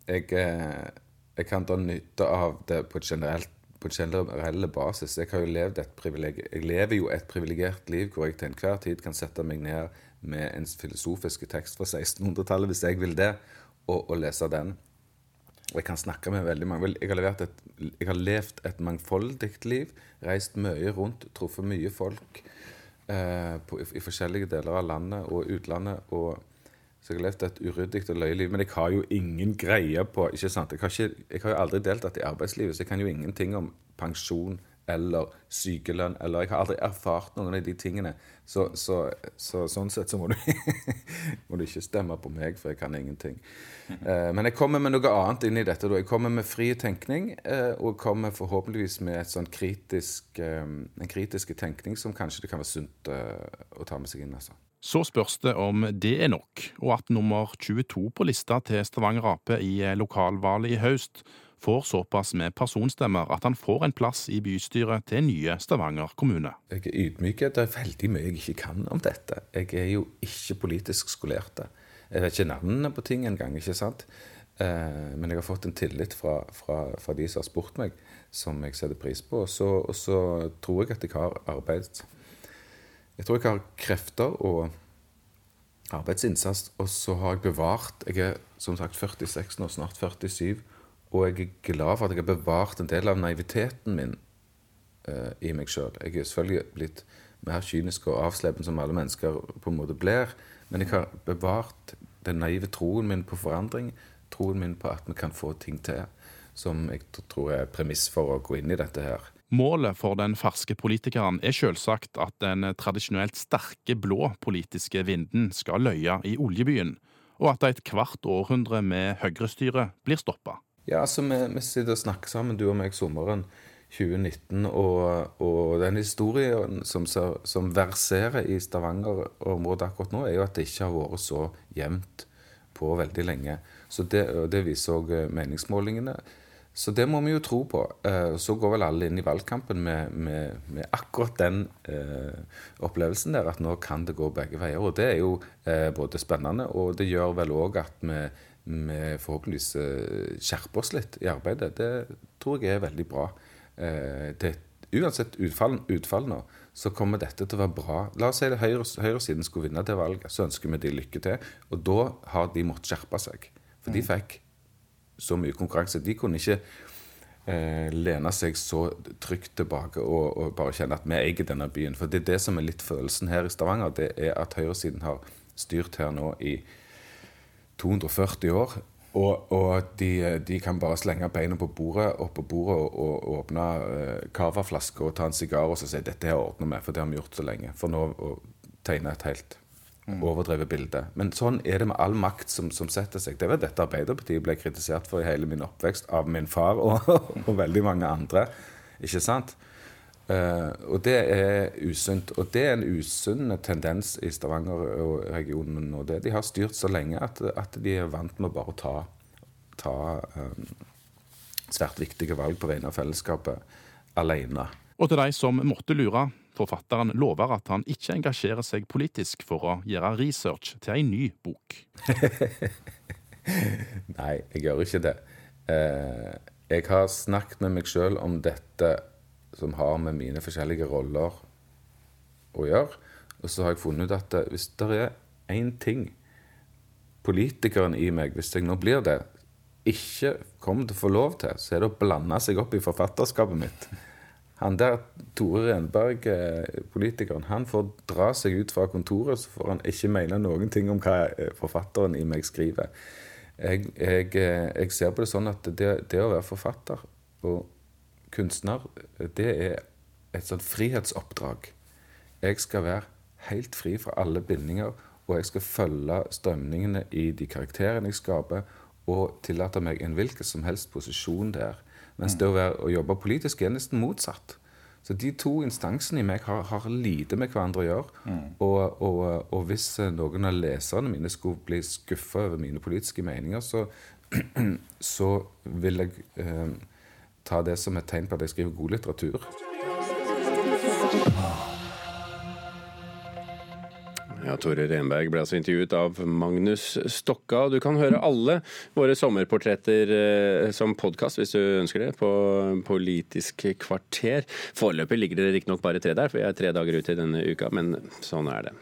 jeg, eh, jeg, kan dra nytte av det på, generelt, på generell basis. Jeg, har jo levd et jeg lever jo et privilegert liv hvor jeg til enhver tid kan sette meg ned med en filosofisk tekst fra 1600-tallet hvis jeg vil det, og, og lese den. Og jeg kan snakke med veldig mange. Jeg har, et, jeg har levd et mangfoldig liv. Reist mye rundt, truffet mye folk eh, på, i, i, forskjellige deler av landet og utlandet. Og, så jeg har levd et uryddig og løye liv. Men jeg har jo ingen greie på ikke sant? Jeg har, ikke, jeg har jo aldri deltatt i arbeidslivet, så jeg kan jo ingenting om pensjon eller sykelønn, eller Jeg har aldri erfart noen av de tingene. Så, så, så sånn sett så må du, må du, ikke stemme på meg, for jeg kan ingenting. Eh, men jeg kommer med noe annet inn i dette. Da. Jeg kommer med fri tenkning, eh, og kommer forhåpentligvis med et sånn kritisk, eh, en kritisk tenkning som kanskje det kan være sunt eh, å ta med seg inn. altså. Så spørs det om det er nok, og at nummer 22 på lista til Stavanger Ap i lokalvalget i høst får såpass med personstemmer at han får en plass i bystyret til nye Stavanger kommune. Jeg er ydmyk. Det er veldig mye jeg ikke kan om dette. Jeg er jo ikke politisk skolert. Jeg vet ikke navnene på ting engang, ikke sant. Eh, men jeg har fått en tillit fra, fra, fra, de som har spurt meg, som jeg setter pris på. Og så, og så tror jeg at jeg har arbeid Jeg tror jeg har krefter og arbeidsinnsats, og så har jeg bevart Jeg er som sagt 46 nå, snart 47. Og jeg er glad for at jeg har bevart en del av naiviteten min uh, i meg sjøl. Jeg er selvfølgelig blitt mer kynisk og avslepen som alle mennesker på en måte blir. Men jeg har bevart den naive troen min på forandring, troen min på at vi kan få ting til. Som jeg tror er premiss for å gå inn i dette her. Målet for den ferske politikeren er selvsagt at den tradisjonelt sterke blå politiske vinden skal løye i oljebyen, og at et kvart århundre med høyrestyre blir stoppa. Ja, altså vi, vi, sitter og snakker sammen, du og meg, sommeren 2019. Og, og den historien som, som, verserer i Stavanger-området akkurat nå, er jo at det ikke har vært så jevnt på veldig lenge. Så det, det viser òg eh, meningsmålingene. Så det må vi jo tro på. Eh, så går vel alle inn i valgkampen med, med, med akkurat den eh, opplevelsen der, at nå kan det gå begge veier. Og det er jo eh, både spennende, og det gjør vel òg at vi vi forhåpentligvis eh, skjerper oss litt i arbeidet. Det tror jeg er veldig bra. Eh, det, uansett utfall, utfall, nå, så kommer dette til å være bra. La oss si at høyre, høyresiden skulle vinne det valget, så ønsker vi de lykke til. Og da har de måttet skjerpe seg. For de mm. fikk så mye konkurranse. De kunne ikke eh, lene seg så trygt tilbake og, og, bare kjenne at vi eier denne byen. For det er det som er litt følelsen her i Stavanger. Det er at høyresiden har styrt her nå i 240 år. Og, og de, de, kan bare slenge beina på bordet, opp på bordet og, og åpne uh, cava-flasker og ta en sigar og si dette her ordner vi, for det har vi gjort så lenge. For nå å tegne et helt mm. overdrevet bilde. Men sånn er det med all makt som, som setter seg. Det var dette Arbeiderpartiet ble kritisert for i hele min oppvekst av min far og, og veldig mange andre. Ikke sant? Uh, og det er usunt. Og det er en usunn tendens i Stavanger-regionen nå. Det. De har styrt så lenge at, at, de er vant med bare å ta, ta um, svært viktige valg på vegne av fellesskapet alene. Og til de som måtte lure, forfatteren lover at han ikke engasjerer seg politisk for å gjøre research til ei ny bok. Nei, jeg gjør ikke det. Uh, jeg har snakket med meg sjøl om dette som har med mine forskjellige roller å gjøre. Og så har jeg funnet ut at eh, hvis det er én ting politikeren i meg, hvis jeg nå blir det, ikke kommer til å få lov til, så er det å blande seg opp i forfatterskapet mitt. Han der, Tore Renberg, eh, politikeren, han får dra seg ut fra kontoret, så får han ikke mene noen ting om hva eh, forfatteren i meg skriver. Jeg, jeg, jeg ser på det sånn at det, det å være forfatter og kunstner, det er et sånt frihetsoppdrag. Jeg skal være helt fri fra alle bindinger, og jeg skal følge strømningene i de karakterene jeg skaper, og tillate meg en hvilken som helst posisjon der. Mens det å, være, å jobbe politisk er nesten motsatt. Så de to instansene i meg har, har lite med hverandre å gjøre. Mm. Og, og, og, hvis noen av leserne mine skulle bli skuffa over mine politiske meninger, så så vil jeg eh, ta det som et tegn på at jeg skriver god litteratur. Ja, Tore Renberg ble altså intervjuet av Magnus Stokka. Du kan høre alle våre sommerportretter eh, som podkast hvis du ønsker det, på Politisk kvarter. Foreløpig ligger det riktignok bare tre der, for jeg er tre dager ute i denne uka, men sånn er det.